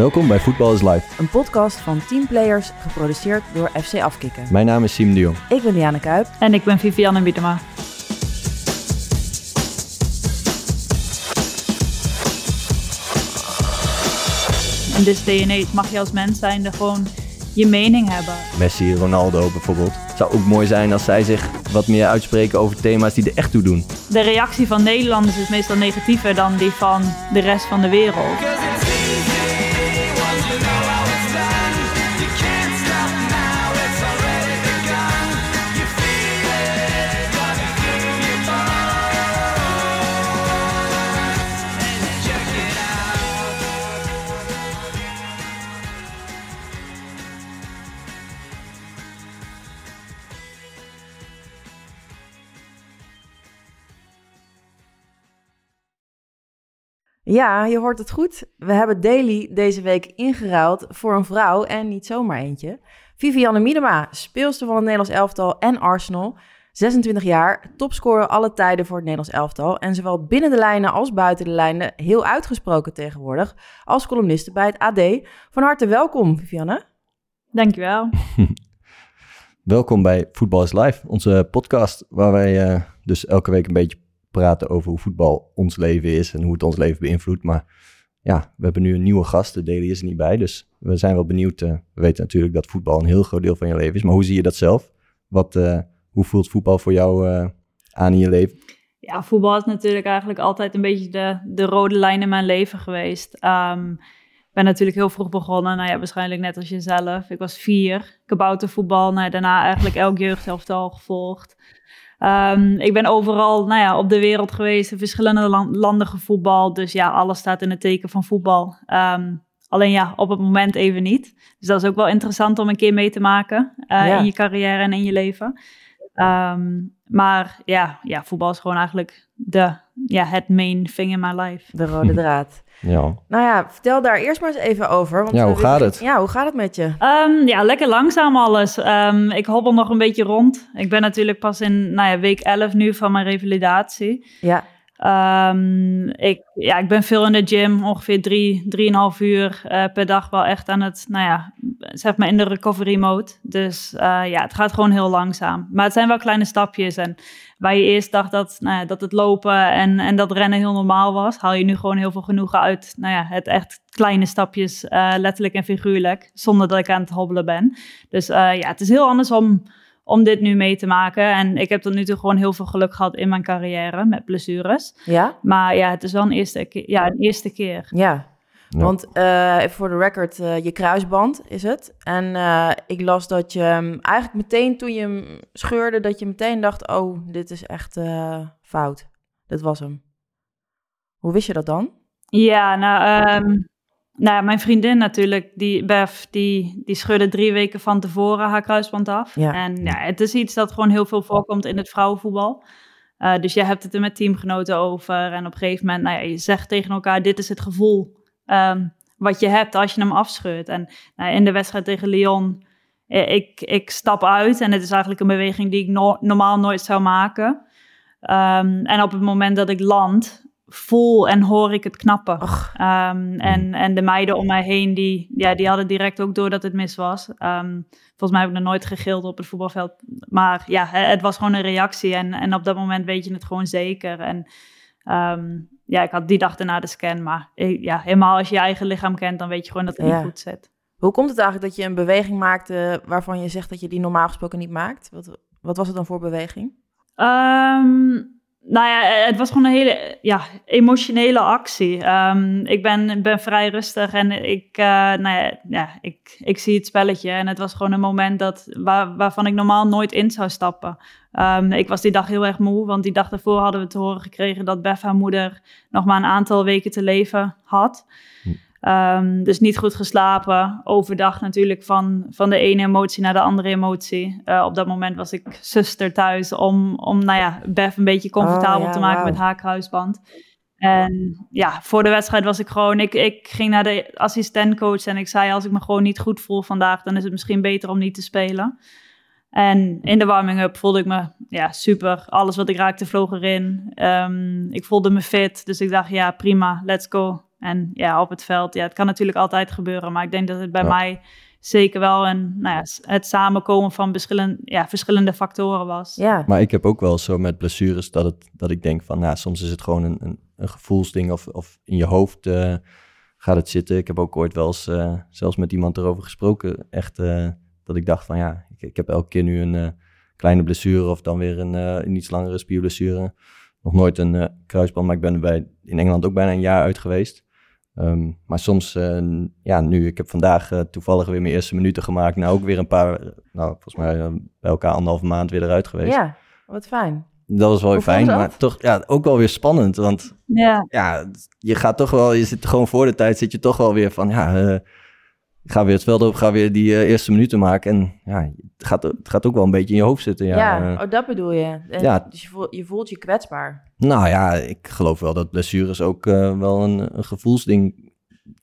Welkom bij Voetbal is Live. Een podcast van teamplayers, geproduceerd door FC Afkikken. Mijn naam is Siem de Jong. Ik ben Diana Kuip. En ik ben Vivianne Biedema. In and age mag je als mens zijnde gewoon je mening hebben. Messi, Ronaldo bijvoorbeeld. Het zou ook mooi zijn als zij zich wat meer uitspreken over thema's die er echt toe doen. De reactie van Nederlanders is meestal negatiever dan die van de rest van de wereld. Ja, je hoort het goed. We hebben Daily deze week ingeruild voor een vrouw en niet zomaar eentje. Vivianne Miedema, speelster van het Nederlands elftal en Arsenal. 26 jaar, topscorer alle tijden voor het Nederlands elftal. En zowel binnen de lijnen als buiten de lijnen heel uitgesproken tegenwoordig als columniste bij het AD. Van harte welkom, Vivianne. Dankjewel. welkom bij Voetbal is Live, onze podcast waar wij uh, dus elke week een beetje praten over hoe voetbal ons leven is en hoe het ons leven beïnvloedt. Maar ja, we hebben nu een nieuwe gast, de Daily is er niet bij, dus we zijn wel benieuwd. Uh, we weten natuurlijk dat voetbal een heel groot deel van je leven is, maar hoe zie je dat zelf? Wat, uh, hoe voelt voetbal voor jou uh, aan in je leven? Ja, voetbal is natuurlijk eigenlijk altijd een beetje de, de rode lijn in mijn leven geweest. Um, ik ben natuurlijk heel vroeg begonnen, nou ja, waarschijnlijk net als jezelf. Ik was vier, kaboutervoetbal, nou, daarna eigenlijk elk jeugdhelftal gevolgd. Um, ik ben overal nou ja, op de wereld geweest, in verschillende land, landen gevoetbald. Dus ja, alles staat in het teken van voetbal. Um, alleen ja, op het moment even niet. Dus dat is ook wel interessant om een keer mee te maken uh, ja. in je carrière en in je leven. Um, maar ja, ja, voetbal is gewoon eigenlijk de, ja, het main thing in my life. De rode draad. Ja. Nou ja, vertel daar eerst maar eens even over. Want ja, hoe gaat het? Ja, hoe gaat het met je? Um, ja, lekker langzaam alles. Um, ik hobbel nog een beetje rond. Ik ben natuurlijk pas in nou ja, week 11 nu van mijn revalidatie. Ja. Um, ik, ja, ik ben veel in de gym, ongeveer drie, drieënhalf uur uh, per dag wel echt aan het, nou ja, zeg maar in de recovery mode. Dus uh, ja, het gaat gewoon heel langzaam. Maar het zijn wel kleine stapjes en waar je eerst dacht dat, nou ja, dat het lopen en, en dat rennen heel normaal was, haal je nu gewoon heel veel genoegen uit, nou ja, het echt kleine stapjes, uh, letterlijk en figuurlijk, zonder dat ik aan het hobbelen ben. Dus ja, het is heel anders om om dit nu mee te maken. En ik heb tot nu toe gewoon heel veel geluk gehad in mijn carrière met blessures. Ja? Maar ja, het is wel een eerste keer. Ja, een eerste keer. Ja, ja. want uh, voor de record, uh, je kruisband is het. En uh, ik las dat je um, eigenlijk meteen toen je hem scheurde, dat je meteen dacht, oh, dit is echt fout. Dat was hem. Hoe wist je dat dan? Ja, nou, um, nou, mijn vriendin natuurlijk, die Bev, die, die scheurde drie weken van tevoren haar kruisband af. Ja. En ja, het is iets dat gewoon heel veel voorkomt in het vrouwenvoetbal. Uh, dus je hebt het er met teamgenoten over. En op een gegeven moment, nou ja, je zegt tegen elkaar, dit is het gevoel um, wat je hebt als je hem afscheurt. En nou, in de wedstrijd tegen Lyon, ik, ik stap uit en het is eigenlijk een beweging die ik no normaal nooit zou maken. Um, en op het moment dat ik land, voel en hoor ik het knappen. Um, en, en de meiden om mij heen, die, ja, die hadden direct ook door dat het mis was. Um, volgens mij heb ik nog nooit gegild op het voetbalveld. Maar ja, het was gewoon een reactie. En, en op dat moment weet je het gewoon zeker. En um, ja, ik had die dag daarna de scan. Maar ja, helemaal als je je eigen lichaam kent, dan weet je gewoon dat het ja. niet goed zit. Hoe komt het eigenlijk dat je een beweging maakte waarvan je zegt dat je die normaal gesproken niet maakt? Wat, wat was het dan voor beweging? Um, nou ja, het was gewoon een hele ja, emotionele actie. Um, ik ben, ben vrij rustig en ik, uh, nou ja, ik, ik zie het spelletje. En het was gewoon een moment dat, waar, waarvan ik normaal nooit in zou stappen. Um, ik was die dag heel erg moe, want die dag daarvoor hadden we te horen gekregen dat Bef haar moeder nog maar een aantal weken te leven had. Hm. Um, dus niet goed geslapen. Overdag natuurlijk van, van de ene emotie naar de andere emotie. Uh, op dat moment was ik zuster thuis om, om nou ja, Bef een beetje comfortabel oh, ja, te maken wow. met haar kruisband. En ja, voor de wedstrijd was ik gewoon... Ik, ik ging naar de assistentcoach en ik zei... als ik me gewoon niet goed voel vandaag... dan is het misschien beter om niet te spelen. En in de warming-up voelde ik me ja, super. Alles wat ik raakte vloog erin. Um, ik voelde me fit, dus ik dacht ja, prima, let's go En ja, op het veld, ja, het kan natuurlijk altijd gebeuren. Maar ik denk dat het bij Ja. mij zeker wel een, nou ja, het samenkomen van verschillende, ja, verschillende factoren was. Ja, Maar ik heb ook wel zo met blessures dat, het, dat ik denk van, nou, soms is het gewoon een, een, een gevoelsding of, of in je hoofd eh, gaat het zitten. Ik heb ook ooit wel eens eh, zelfs met iemand erover gesproken, echt eh, dat ik dacht van, ja, ik, ik heb elke keer nu een eh, kleine blessure of dan weer een, eh, een iets langere spierblessure. Nog nooit een eh, kruisband, maar ik ben er bij, in Engeland ook bijna een jaar uit geweest. Ehm, maar soms, eh, ja, nu, ik heb vandaag eh, toevallig weer mijn eerste minuten gemaakt. Nou, ook weer een paar, nou, volgens mij eh, bij elkaar anderhalve maand weer eruit geweest. ja, wat fijn. Dat was wel weer fijn, maar toch ja, ook wel weer spannend. Want Ja, ja, je gaat toch wel, je zit gewoon voor de tijd, zit je toch wel weer van, ja, ik ga weer het veld op, ga weer die eerste minuten maken. En ja, het gaat, het gaat ook wel een beetje in je hoofd zitten. Ja, Ja, oh, dat bedoel je. En ja. Dus je voelt, je voelt je kwetsbaar. Nou ja, ik geloof wel dat blessures ook eh, wel een, een gevoelsding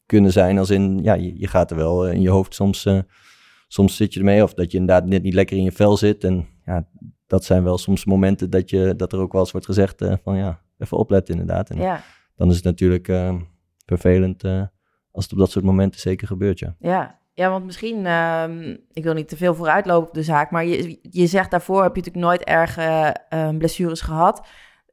kunnen zijn. Als in, ja, je, je gaat er wel eh, in je hoofd soms, eh, soms zit je ermee. Of dat je inderdaad net niet lekker in je vel zit. En ja, dat zijn wel soms momenten dat, je, dat er ook wel eens wordt gezegd van ja, even opletten inderdaad. En Ja, dan is het natuurlijk vervelend als het op dat soort momenten zeker gebeurt, ja. ja. Ja, want misschien, ehm, ik wil niet te veel vooruitlopen op de zaak, maar je, je zegt daarvoor heb je natuurlijk nooit erg blessures gehad.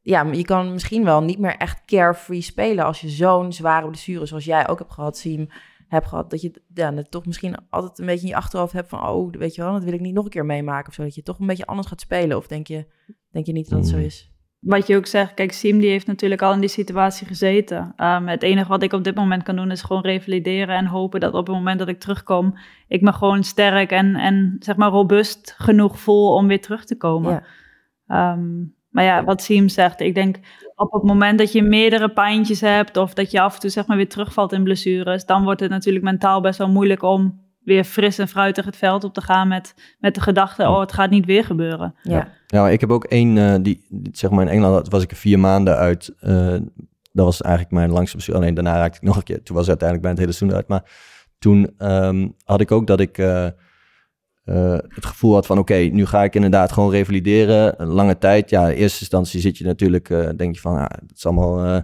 Ja, maar je kan misschien wel niet meer echt carefree spelen als je zo'n zware blessure zoals jij ook hebt gehad, Siem, hebt gehad. Dat je ja, dat toch misschien altijd een beetje in je achterhoofd hebt van, oh, weet je wel, dat wil ik niet nog een keer meemaken of zo. Dat je toch een beetje anders gaat spelen. Of denk je, denk je niet dat het zo Mm. is? wat je ook zegt, kijk, Siem die heeft natuurlijk al in die situatie gezeten. Ehm, het enige wat ik op dit moment kan doen is gewoon revalideren en hopen dat op het moment dat ik terugkom, ik me gewoon sterk en, en zeg maar robuust genoeg voel om weer terug te komen. Ja. Ehm, maar ja, wat Siem zegt, ik denk op het moment dat je meerdere pijntjes hebt of dat je af en toe zeg maar weer terugvalt in blessures, dan wordt het natuurlijk mentaal best wel moeilijk om weer fris en fruitig het veld op te gaan met, met de gedachte, oh, het gaat niet weer gebeuren. Ja. Ja, ik heb ook één, eh, die, die- zeg maar in Engeland was ik er vier maanden uit. eh, dat was eigenlijk mijn langste blessure. Alleen daarna raakte ik nog een keer. Toen was het uiteindelijk bijna het hele seizoen uit. Maar toen ehm, had ik ook dat ik eh, eh, het gevoel had van... oké, nu ga ik inderdaad gewoon revalideren. Een lange tijd. Ja, in eerste instantie zit je natuurlijk... eh, denk je van, ja, het is allemaal... eh,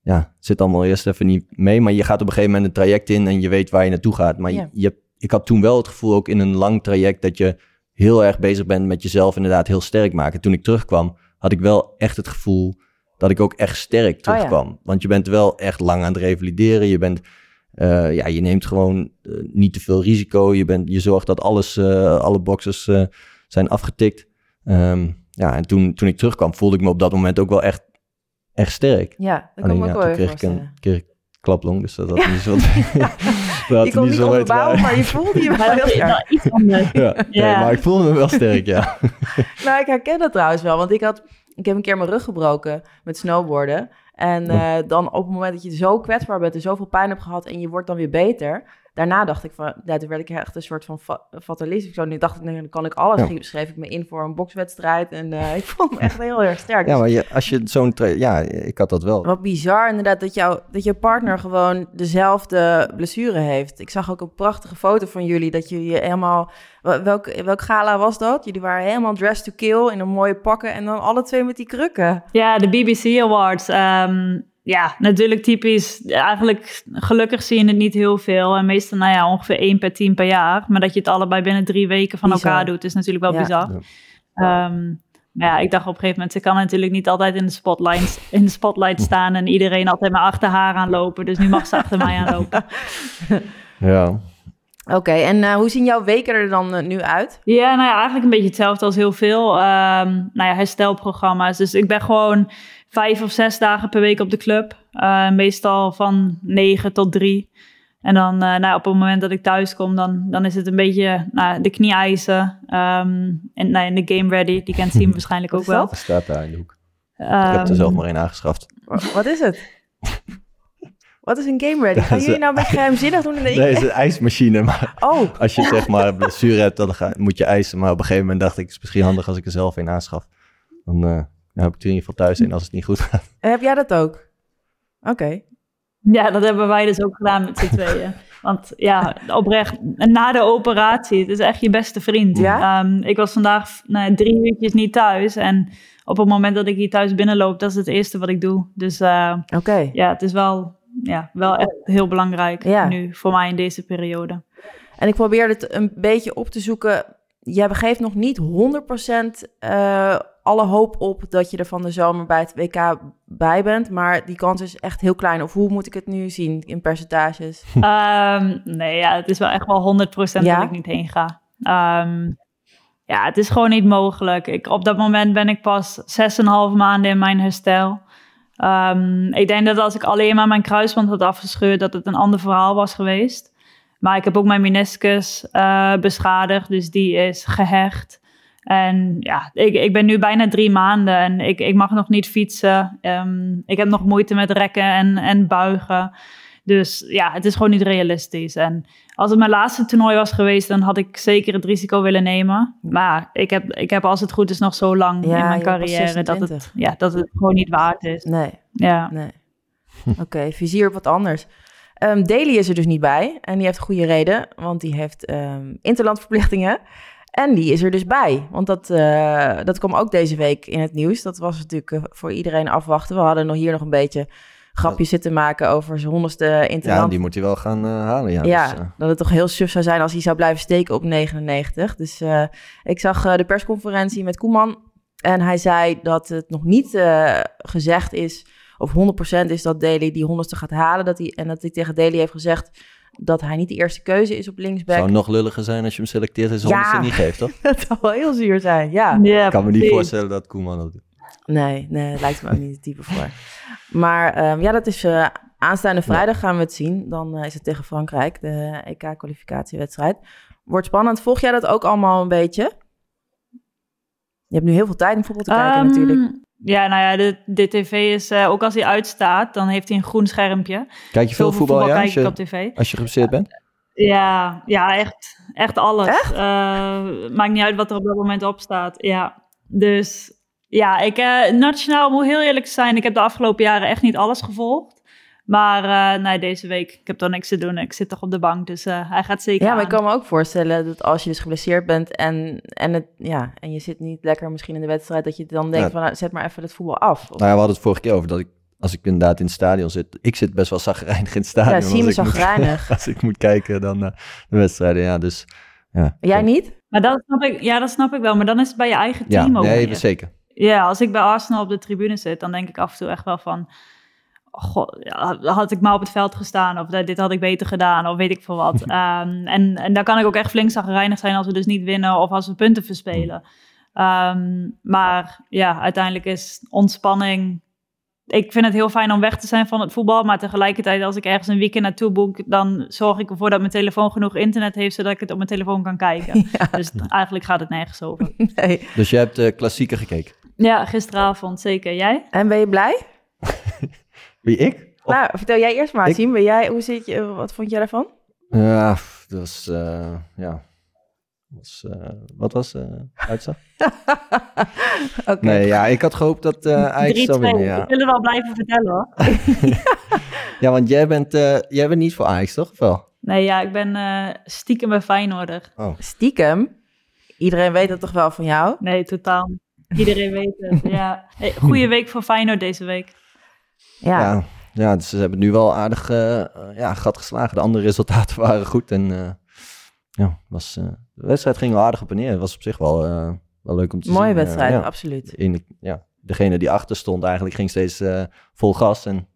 ja, het zit allemaal eerst even niet mee. Maar je gaat op een gegeven moment een traject in... en je weet waar je naartoe gaat. Maar je- Ja. je, hebt- ik had toen wel het gevoel ook in een lang traject... dat je heel erg bezig bent met jezelf inderdaad heel sterk maken. Toen ik terugkwam, had ik wel echt het gevoel dat ik ook echt sterk ja. terugkwam. Want je bent wel echt lang aan het revalideren. Je bent, eh, ja, je neemt gewoon eh, niet te veel risico. Je, bent, je zorgt dat alles, eh, alle boxes eh, zijn afgetikt. Ehm, ja, en toen, toen ik terugkwam, voelde ik me op dat moment ook wel echt, echt sterk. Ja, dat kan Alleen me ja, ook wel kreeg ik, een, ik klaplong, dus dat had Ja. niet zo... dat had Je kon niet zo uit maar je voelde je wel heel dat sterk. wel iets anders. Ja, nee, Ja. maar ik voelde me wel sterk, ja. Nou, ik herken dat trouwens wel, want ik had, ik heb een keer mijn rug gebroken met snowboarden. En eh, dan op het moment dat je zo kwetsbaar bent en zoveel pijn hebt gehad en je wordt dan weer beter. Daarna dacht ik van, ja, toen werd ik echt een soort van fa fatalist. of Zo, nu dacht ik, nee, dan kan ik alles. Ja. Ging- schreef ik me in voor een bokswedstrijd en eh, ik vond me echt heel erg sterk. Ja, maar je, als je zo'n... Ja, ik had dat wel. Wat bizar inderdaad dat, jou, dat je partner gewoon dezelfde blessure heeft. Ik zag ook een prachtige foto van jullie dat jullie helemaal... wel- Welk, welk gala was dat? Jullie waren helemaal dressed to kill in een mooie pakken en dan alle twee met die krukken. Ja, de BBC Awards. ehm, ja, natuurlijk typisch. Eigenlijk, gelukkig zie je het niet heel veel. En meestal, nou ja, ongeveer één per team per jaar. Maar dat je het allebei binnen drie weken van Bizar. elkaar doet, is natuurlijk wel Ja. bizar. Ja. Ehm, maar ja, ik dacht op een gegeven moment, ze kan natuurlijk niet altijd in de spotlight, in de spotlight staan en iedereen altijd maar achter haar aanlopen. Dus nu mag ze achter mij aanlopen. Ja. Oké, en eh, hoe zien jouw weken er dan eh, nu uit? Ja, nou ja, eigenlijk een beetje hetzelfde als heel veel ehm, nou ja, herstelprogramma's. Dus ik ben gewoon vijf of zes dagen per week op de club. Eh, meestal van negen tot drie. En dan eh, nou, op het moment dat ik thuis kom, dan, dan is het een beetje nou, de knieijzen. ehm en nou, in de game ready, die kent Siem waarschijnlijk ook wel. Staat daar in de hoek. Ik heb er Ehm, zelf maar één aangeschaft. Wa- Wat is het? Wat is een game ready? Gaan jullie nou een beetje geheimzinnig doen? In de... Nee, het is een ijsmachine, maar Oh, als je zeg maar een blessure hebt, dan ga, moet je ijsen. Maar op een gegeven moment dacht ik, het is misschien handig als ik er zelf een aanschaf. Dan eh, dan heb ik er in ieder geval thuis een als het niet goed gaat. heb jij dat ook? Oké. Ja, dat hebben wij dus ook gedaan met z'n tweeën. Want ja, oprecht, na de operatie, het is echt je beste vriend. Ja? Ehm, ik was vandaag nou, drie uurtjes niet thuis. En op het moment dat ik hier thuis binnenloop, dat is het eerste wat ik doe. Dus eh, Oké. ja, het is wel ja, wel echt heel belangrijk Ja. nu voor mij in deze periode. En ik probeerde het een beetje op te zoeken. Jij geeft nog niet 100% eh alle hoop op dat je er van de zomer bij het WK bij bent. Maar die kans is echt heel klein. Of hoe moet ik het nu zien in percentages? Ehm, nee, ja, het is wel echt wel 100% Ja? dat ik niet heen ga. Ehm, ja, het is gewoon niet mogelijk. Ik, op dat moment ben ik pas 6,5 maanden in mijn herstel. Ehm, ik denk dat als ik alleen maar mijn kruisband had afgescheurd, dat het een ander verhaal was geweest. Maar ik heb ook mijn meniscus eh, beschadigd, dus die is gehecht. En ja, ik, ik ben nu bijna drie maanden en ik, ik mag nog niet fietsen. Ehm, ik heb nog moeite met rekken en, en buigen. Dus ja, het is gewoon niet realistisch. En als het mijn laatste toernooi was geweest, dan had ik zeker het risico willen nemen. Maar ik heb, ik heb als het goed is nog zo lang Ja, in mijn carrière dat het, 26. ja, dat het gewoon niet waard is. Nee, Ja. nee. Oké, vizier op wat anders. Ehm Daly is er dus niet bij. En die heeft goede reden, want die heeft ehm interlandverplichtingen. En die is er dus bij. Want dat, eh, dat kwam ook deze week in het nieuws. Dat was natuurlijk eh, voor iedereen afwachten. We hadden nog hier nog een beetje grapjes zitten maken over zijn honderdste interland. Ja, die moet hij wel gaan eh, halen. Ja, Ja, Dus, dat het toch heel suf zou zijn als hij zou blijven steken op 99. Dus ik zag de persconferentie met Koeman. En hij zei dat het nog niet gezegd is, of 100% is dat Daly die honderdste gaat halen. Dat hij, en dat hij tegen Daly heeft gezegd dat hij niet de eerste keuze is op linksback. zou nog lulliger zijn als je hem selecteert en zijn Ja. niet geeft, toch? dat zou wel heel zuur zijn, ja. Ja, Ik kan me niet voorstellen dat Koeman dat doet. Nee, nee, lijkt me ook niet het type voor. Maar ehm, ja, dat is eh, aanstaande vrijdag gaan we het zien. Dan eh, is het tegen Frankrijk, de EK-kwalificatiewedstrijd. Wordt spannend. Volg jij dat ook allemaal een beetje? Je hebt nu heel veel tijd om voetbal te kijken Ehm, natuurlijk. Ja, nou ja, de, de tv is, eh, ook als hij uitstaat, dan heeft hij een groen schermpje. Kijk je veel voetbal, ja, kijk als ik je, op tv. als je geblesseerd bent? Ja, ja echt, echt alles. Echt? Eh, maakt niet uit wat er op dat moment op staat. Ja, dus ja, ik, eh, nationaal moet heel eerlijk zijn. Ik heb de afgelopen jaren echt niet alles gevolgd. Maar eh, nee, deze week, ik heb toch niks te doen. Ik zit toch op de bank, dus eh, hij gaat zeker Ja, maar ik kan me ook voorstellen dat als je dus geblesseerd bent en, en, het, ja, en je zit niet lekker misschien in de wedstrijd, dat je dan denkt Ja. van nou, zet maar even het voetbal af. Of- Nou ja, we hadden het vorige keer over dat ik, als ik inderdaad in het stadion zit, ik zit best wel zagrijnig in het stadion. ja, zie me als ik moet- zagrijnig. Als ik moet kijken dan naar de wedstrijden, ja, dus... Ja, Jij niet? Maar dat snap ik, ja, dat snap ik wel. Maar dan is het bij je eigen Ja, team ook nee, zeker. Ja, als ik bij Arsenal op de tribune zit, dan denk ik af en toe echt wel van... God, had ik maar op het veld gestaan of dit had ik beter gedaan of weet ik veel wat. Ehm, en, en daar kan ik ook echt flink zagrijnig zijn als we dus niet winnen of als we punten verspelen. Ehm, maar ja, uiteindelijk is ontspanning... Ik vind het heel fijn om weg te zijn van het voetbal, maar tegelijkertijd als ik ergens een weekend naartoe boek, dan zorg ik ervoor dat mijn telefoon genoeg internet heeft, zodat ik het op mijn telefoon kan kijken. Ja, Dus eigenlijk gaat het nergens over. nee. Dus je hebt de klassieker gekeken. Ja, gisteravond zeker. Jij? En ben je blij? Wie, ik? Of- Nou, vertel jij eerst maar, Ik-. Ben jij, hoe zit je, wat vond jij daarvan? Ja, dat was, eh, ja... Was, eh, wat was eh uitslag? Oké. Nee, ja, ik had gehoopt dat eh Ajax 3-2. zou winnen, ja. Ik wil het wel blijven vertellen hoor. Ja, want jij bent, eh, jij bent niet voor Ajax, toch? Of wel? Nee, ja, ik ben eh stiekem bij Feyenoorder. Oh. Stiekem. Iedereen weet het toch wel van jou? Nee, totaal. Iedereen weet het, ja. Hey, goeie week voor Feyenoord deze week. Ja. Ja, ja dus ze hebben nu wel aardig eh, eh, ja, gat geslagen. De andere resultaten waren goed. En eh, ja, was, eh, de wedstrijd ging wel aardig op en neer. Het was op zich wel, eh, wel leuk om te zien. Mooie wedstrijd, ja. absoluut. In, ja, degene die achter stond eigenlijk ging steeds eh, vol gas. En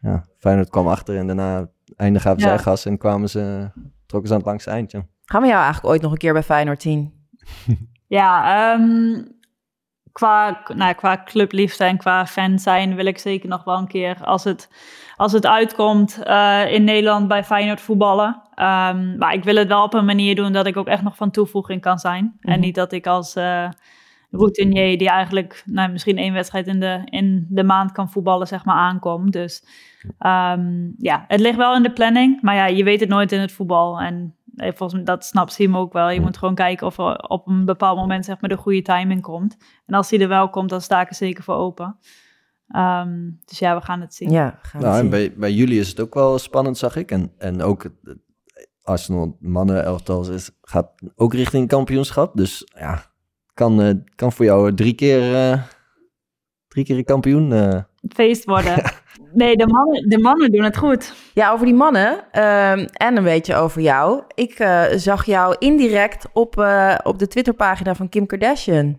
ja, Feyenoord kwam achter en daarna einde gaven Ja. zij gas en kwamen ze, trokken ze aan het langste eindje. Gaan we jou eigenlijk ooit nog een keer bij Feyenoord zien? Ja, ehm, qua, nou, qua clubliefde en qua fan zijn wil ik zeker nog wel een keer, als het, als het uitkomt, eh, in Nederland bij Feyenoord voetballen. Ehm, maar ik wil het wel op een manier doen dat ik ook echt nog van toevoeging kan zijn. En Mhm. niet dat ik als eh routinier die eigenlijk nou, misschien één wedstrijd in de, in de maand kan voetballen, zeg maar, aankom. Dus ehm, ja, het ligt wel in de planning. Maar ja, je weet het nooit in het voetbal. En volgens mij, dat snapt Sim ook wel. Je moet gewoon kijken of er op een bepaald moment zeg maar, de goede timing komt. En als die er wel komt, dan sta ik er zeker voor open. Ehm, dus ja, we gaan het zien. Ja, gaan Nou, en zien. bij, bij jullie is het ook wel spannend, zag ik. En, en ook het, het Arsenal mannen elftal is, gaat ook richting kampioenschap. Dus ja, kan, eh, kan voor jou drie keer, eh, drie keer een kampioen. eh. Het feest worden. Nee, de mannen, de mannen doen het goed. Ja, over die mannen ehm, en een beetje over jou. Ik eh, zag jou indirect op, eh, op de Twitterpagina van Kim Kardashian.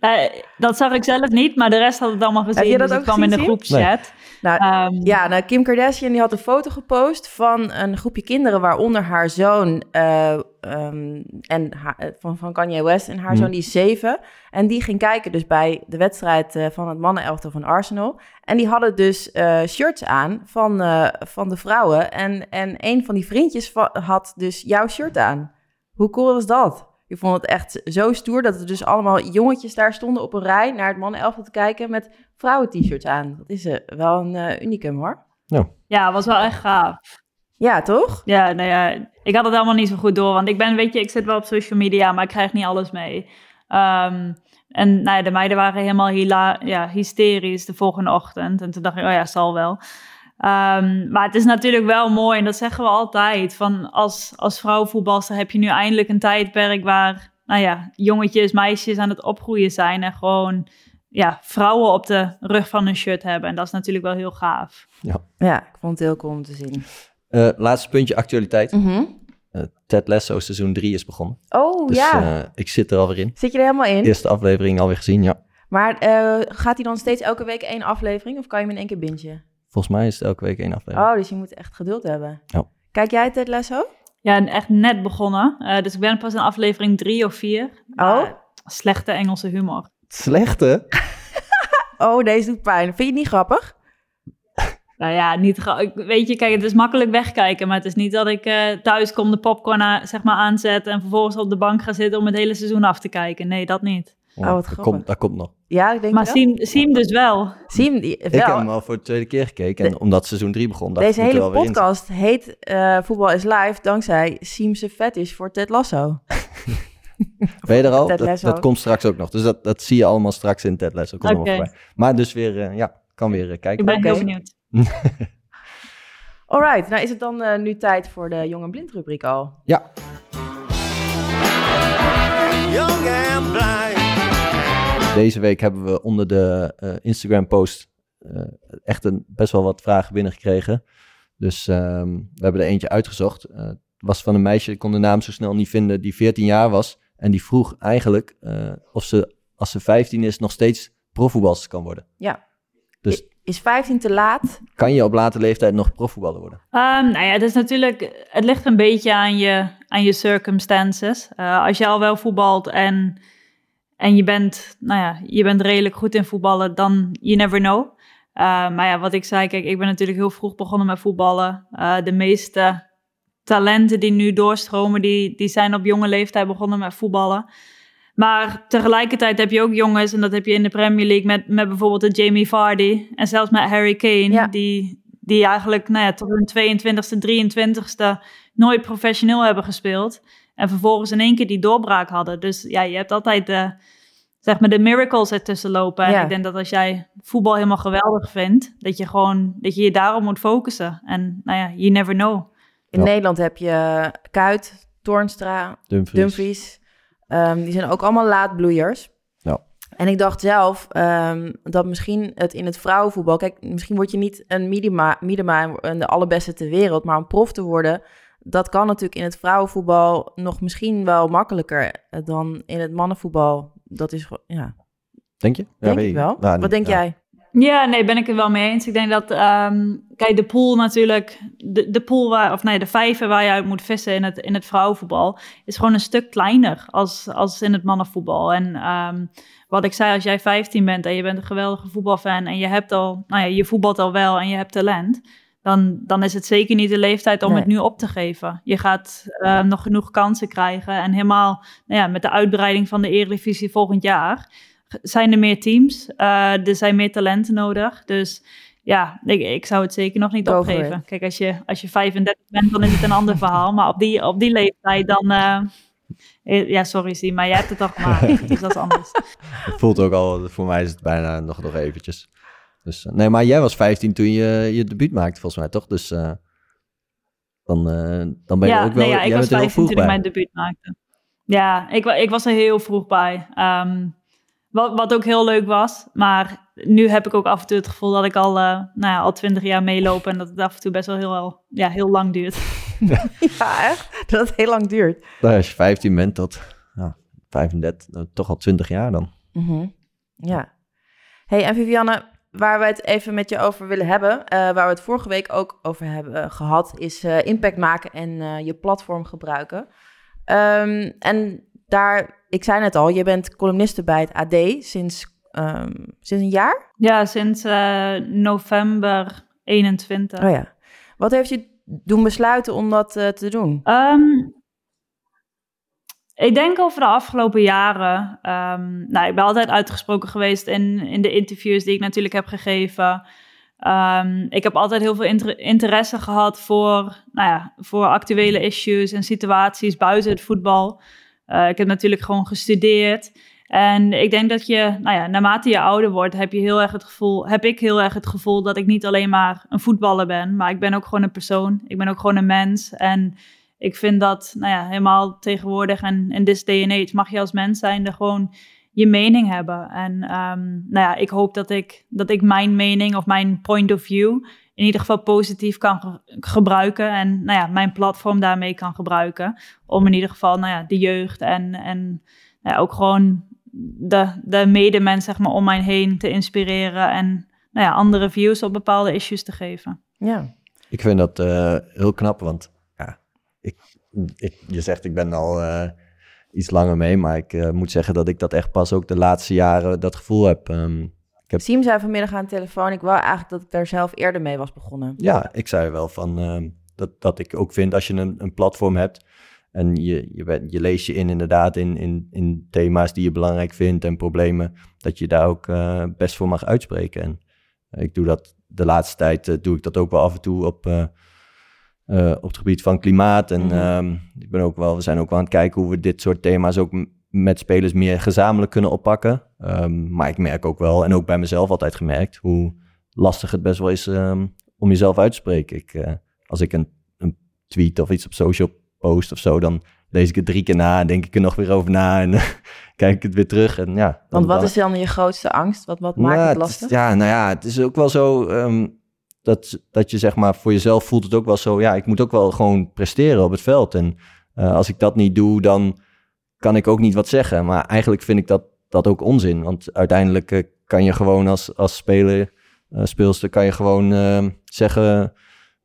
Eh, dat zag ik zelf niet, maar de rest had het allemaal gezien. Heb je dat dus ook het kwam in de gezien, groepchat. Nou, Ehm, Ja, nou, Kim Kardashian die had een foto gepost van een groepje kinderen, waaronder haar zoon eh, ehm, en haar- eh, van, van Kanye West. En haar Hmm. zoon die is zeven. En die ging kijken dus bij de wedstrijd eh, van het mannenelftal van Arsenal. En die hadden dus eh, shirts aan van, eh, van de vrouwen. En, en een van die vriendjes va- had dus jouw shirt aan. Hoe cool was dat? Ik vond het echt zo stoer dat er dus allemaal jongetjes daar stonden op een rij naar het mannenelftal te kijken met vrouwen-t-shirts aan. Dat is eh, wel een eh, unicum hoor. ja, was wel echt gaaf. Ja, toch? Ja, nou ja, ik had het allemaal niet zo goed door. Want ik ben, weet je, ik zit wel op social media, maar ik krijg niet alles mee. Ehm, en nou ja, de meiden waren helemaal hila ja, hysterisch de volgende ochtend. En toen dacht ik, oh ja, zal wel. Ehm, maar het is natuurlijk wel mooi, en dat zeggen we altijd, van als, als vrouwenvoetbalster heb je nu eindelijk een tijdperk waar, nou ja, jongetjes, meisjes aan het opgroeien zijn en gewoon, ja, vrouwen op de rug van een shirt hebben. En dat is natuurlijk wel heel gaaf. Ja, ik vond het heel cool om te zien. Eh, laatste puntje actualiteit. Mhm. Eh, Ted Lasso seizoen 3 is begonnen. Oh Dus ja, eh, ik zit er alweer in. zit je er helemaal in? Eerste aflevering alweer gezien, ja. Maar eh, gaat hij dan steeds elke week één aflevering of kan je hem in één keer bingen? Volgens mij is het elke week één aflevering. Oh, dus je moet echt geduld hebben. Ja. Kijk jij Ted Lasso? Ja, en echt net begonnen. Eh, dus ik ben pas in aflevering drie of vier. Oh? Slechte Engelse humor. Slechte? Oh, deze doet pijn. Vind je het niet grappig? Nou ja, niet weet je, kijk, het is makkelijk wegkijken. Maar het is niet dat ik eh, thuis kom, de popcorn zeg maar aanzet... en vervolgens op de bank ga zitten om het hele seizoen af te kijken. Nee, dat niet. Oh, wat dat, grappig. komt, dat komt nog. Ja, ik denk maar wel. Siem, Siem dus wel. Siem, die- Ik heb wel. hem al voor de tweede keer gekeken. En omdat seizoen 3 begon, dacht Deze hele wel weer in podcast heet eh, Voetbal is Live dankzij Siemse fetish voor Ted Lasso. Ben je er al? Dat, komt straks ook nog. Dus dat, dat zie je allemaal straks in Ted Lasso. Komt. Maar dus weer, eh, ja, kan weer eh, kijken. Ik ben Oké. heel benieuwd. Alright, nou is het dan eh, nu tijd voor de Jong en Blind rubriek al. Ja, young and blind. Deze week hebben we onder de eh, Instagram post eh, echt een, best wel wat vragen binnengekregen. Dus ehm, we hebben er eentje uitgezocht. Eh, het was van een meisje, ik kon de naam zo snel niet vinden, die 14 jaar was. En die vroeg eigenlijk eh, of ze, als ze 15 is, nog steeds profvoetbalster kan worden. Ja. Dus- Is 15 te laat? Kan je op late leeftijd nog profvoetballer worden? Ehm, nou ja, het is natuurlijk, het ligt een beetje aan je, aan je circumstances. Eh, als je al wel voetbalt en, en je, bent, nou ja, je bent redelijk goed in voetballen, dan you never know. Eh, maar ja, wat ik zei, kijk, ik ben natuurlijk heel vroeg begonnen met voetballen. Eh, de meeste talenten die nu doorstromen, die, die zijn op jonge leeftijd begonnen met voetballen. Maar tegelijkertijd heb je ook jongens, en dat heb je in de Premier League met, met bijvoorbeeld de Jamie Vardy en zelfs met Harry Kane, Ja. die, die eigenlijk nou ja, tot hun 22e, 23e nooit professioneel hebben gespeeld. En vervolgens in één keer die doorbraak hadden. Dus ja, je hebt altijd de, zeg maar, de miracles ertussen lopen. En ik denk dat als jij voetbal helemaal geweldig vindt, dat je gewoon, dat je je daarop moet focussen. En nou ja, you never know. In Ja. Nederland heb je Kuit, Toornstra, Dumfries. Dumfries. Ehm, die zijn ook allemaal laatbloeiers. Ja. En ik dacht zelf ehm, dat misschien het in het vrouwenvoetbal... Kijk, misschien word je niet een Miedema, Miedema en de allerbeste ter wereld... maar om prof te worden, dat kan natuurlijk in het vrouwenvoetbal... nog misschien wel makkelijker eh, dan in het mannenvoetbal. Dat is gewoon, ja, Denk je? Ja, denk weet ik je. wel. Nou, Wat denk ja. jij? Ja, nee, ben ik het wel mee eens. Ik denk dat, ehm, kijk, de pool natuurlijk, de, de pool waar, of nee, de vijver waar je uit moet vissen in het, in het vrouwenvoetbal, is gewoon een stuk kleiner als, als in het mannenvoetbal. En ehm, wat ik zei, als jij 15 bent en je bent een geweldige voetbalfan en je hebt al, nou ja, je voetbalt al wel en je hebt talent, dan, dan is het zeker niet de leeftijd om Nee. het nu op te geven. Je gaat eh, nog genoeg kansen krijgen en helemaal, nou ja, met de uitbreiding van de Eredivisie volgend jaar zijn er meer teams. Eh, er zijn meer talenten nodig. Dus ja, ik, ik zou het zeker nog niet opgeven. Kijk, als je, als je 35 bent, dan is het een ander verhaal. Maar op die, op die leeftijd dan... eh, eh, ja, sorry, Zie, maar jij hebt het al gemaakt. dus dat is anders. Het voelt ook al, voor mij is het bijna nog, nog eventjes. Dus, eh, nee, maar jij was 15 toen je je debuut maakte, volgens mij, toch? Dus eh, dan, eh, dan ben je ja, ook wel, nee, ja, ik jij was bent er heel 15 vroeg toen ik bij. mijn debuut maakte. Ja, ik, ik was er heel vroeg bij. Ehm, wat, wat ook heel leuk was. Maar nu heb ik ook af en toe het gevoel dat ik al, eh, nou ja, al twintig jaar meeloop en dat het af en toe best wel heel, ja, heel lang duurt. Ja, echt? Dat het heel lang duurt. Nou, als je 15 bent tot ja, 35, nou, toch al 20 jaar dan. Mhm. Ja. Hey, en Vivianne, waar we het even met je over willen hebben, eh, waar we het vorige week ook over hebben eh, gehad, is eh, impact maken en eh, je platform gebruiken. Ehm, en daar, ik zei net al, je bent columniste bij het AD sinds, ehm, sinds een jaar? Ja, sinds november 21. Oh ja. Wat heeft je doen besluiten om dat te doen? Ehm, ik denk over de afgelopen jaren. ehm, nou, ik ben altijd uitgesproken geweest in, in de interviews die ik natuurlijk heb gegeven. Ehm, ik heb altijd heel veel inter- interesse gehad voor, nou ja, voor actuele issues en situaties buiten het voetbal. Eh, ik heb natuurlijk gewoon gestudeerd. En ik denk dat je, nou ja, naarmate je ouder wordt, heb, je heel erg het gevoel, heb ik heel erg het gevoel dat ik niet alleen maar een voetballer ben, maar ik ben ook gewoon een persoon. Ik ben ook gewoon een mens. En ik vind dat, nou ja, helemaal tegenwoordig en in this day and age mag je als mens zijn er gewoon je mening hebben. En ehm, nou ja, ik hoop dat ik, dat ik mijn mening of mijn point of view in ieder geval positief kan ge- gebruiken. En nou ja, mijn platform daarmee kan gebruiken. Om in ieder geval nou ja, de jeugd en, en nou ja, ook gewoon de, de medemens zeg maar, om mij heen te inspireren. En nou ja, andere views op bepaalde issues te geven. Ja. Ik vind dat eh, heel knap, want ik, ik, je zegt ik ben al eh, iets langer mee, maar ik eh, moet zeggen dat ik dat echt pas ook de laatste jaren dat gevoel heb. Ehm, Siem zei vanmiddag aan de telefoon, ik wou eigenlijk dat ik daar zelf eerder mee was begonnen. ja, ik zei wel van ehm, dat, dat ik ook vind als je een, een platform hebt en je, je, bent, je leest je in inderdaad in, in, in thema's die je belangrijk vindt en problemen, dat je daar ook eh, best voor mag uitspreken. En ik doe dat de laatste tijd, doe ik dat ook wel af en toe op, eh, op het gebied van klimaat. En Mhm. ehm, ik ben ook wel, we zijn ook wel aan het kijken hoe we dit soort thema's ook met spelers meer gezamenlijk kunnen oppakken. Ehm, maar ik merk ook wel, en ook bij mezelf altijd gemerkt, hoe lastig het best wel is ehm, om jezelf uit te spreken. Ik, eh, als ik een, een tweet of iets op social post of zo, dan lees ik het drie keer na en denk ik er nog weer over na en kijk ik het weer terug. En ja, dan- Want wat dan- is dan je grootste angst? Wat, wat maakt nou, het lastig? ja, nou ja, het is ook wel zo dat, dat je zeg maar voor jezelf voelt het ook wel zo. Ja, ik moet ook wel gewoon presteren op het veld. En eh, als ik dat niet doe, dan kan ik ook niet wat zeggen. Maar eigenlijk vind ik dat, dat ook onzin. Want uiteindelijk eh, kan je gewoon als, als speler, eh, speelster, kan je gewoon zeggen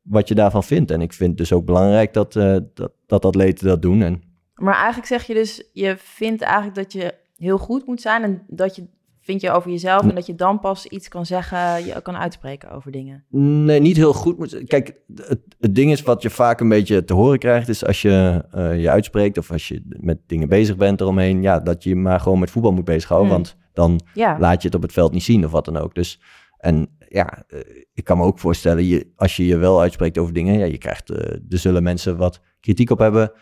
wat je daarvan vindt. En ik vind het dus ook belangrijk dat, dat, dat atleten dat doen. En Maar eigenlijk zeg je dus, je vindt eigenlijk dat je heel goed moet zijn en dat je vind je over jezelf en dat je dan pas iets kan zeggen, je kan uitspreken over dingen. Nee, niet heel goed. Kijk, het, het ding is wat je vaak een beetje te horen krijgt, is als je eh, je uitspreekt of als je met dingen bezig bent eromheen, ja, dat je maar gewoon met voetbal moet bezighouden, Hmm. want dan Ja, laat je het op het veld niet zien of wat dan ook. Dus, en ja, eh, ik kan me ook voorstellen, je, als je je wel uitspreekt over dingen, ja, je krijgt, eh, er zullen mensen wat kritiek op hebben,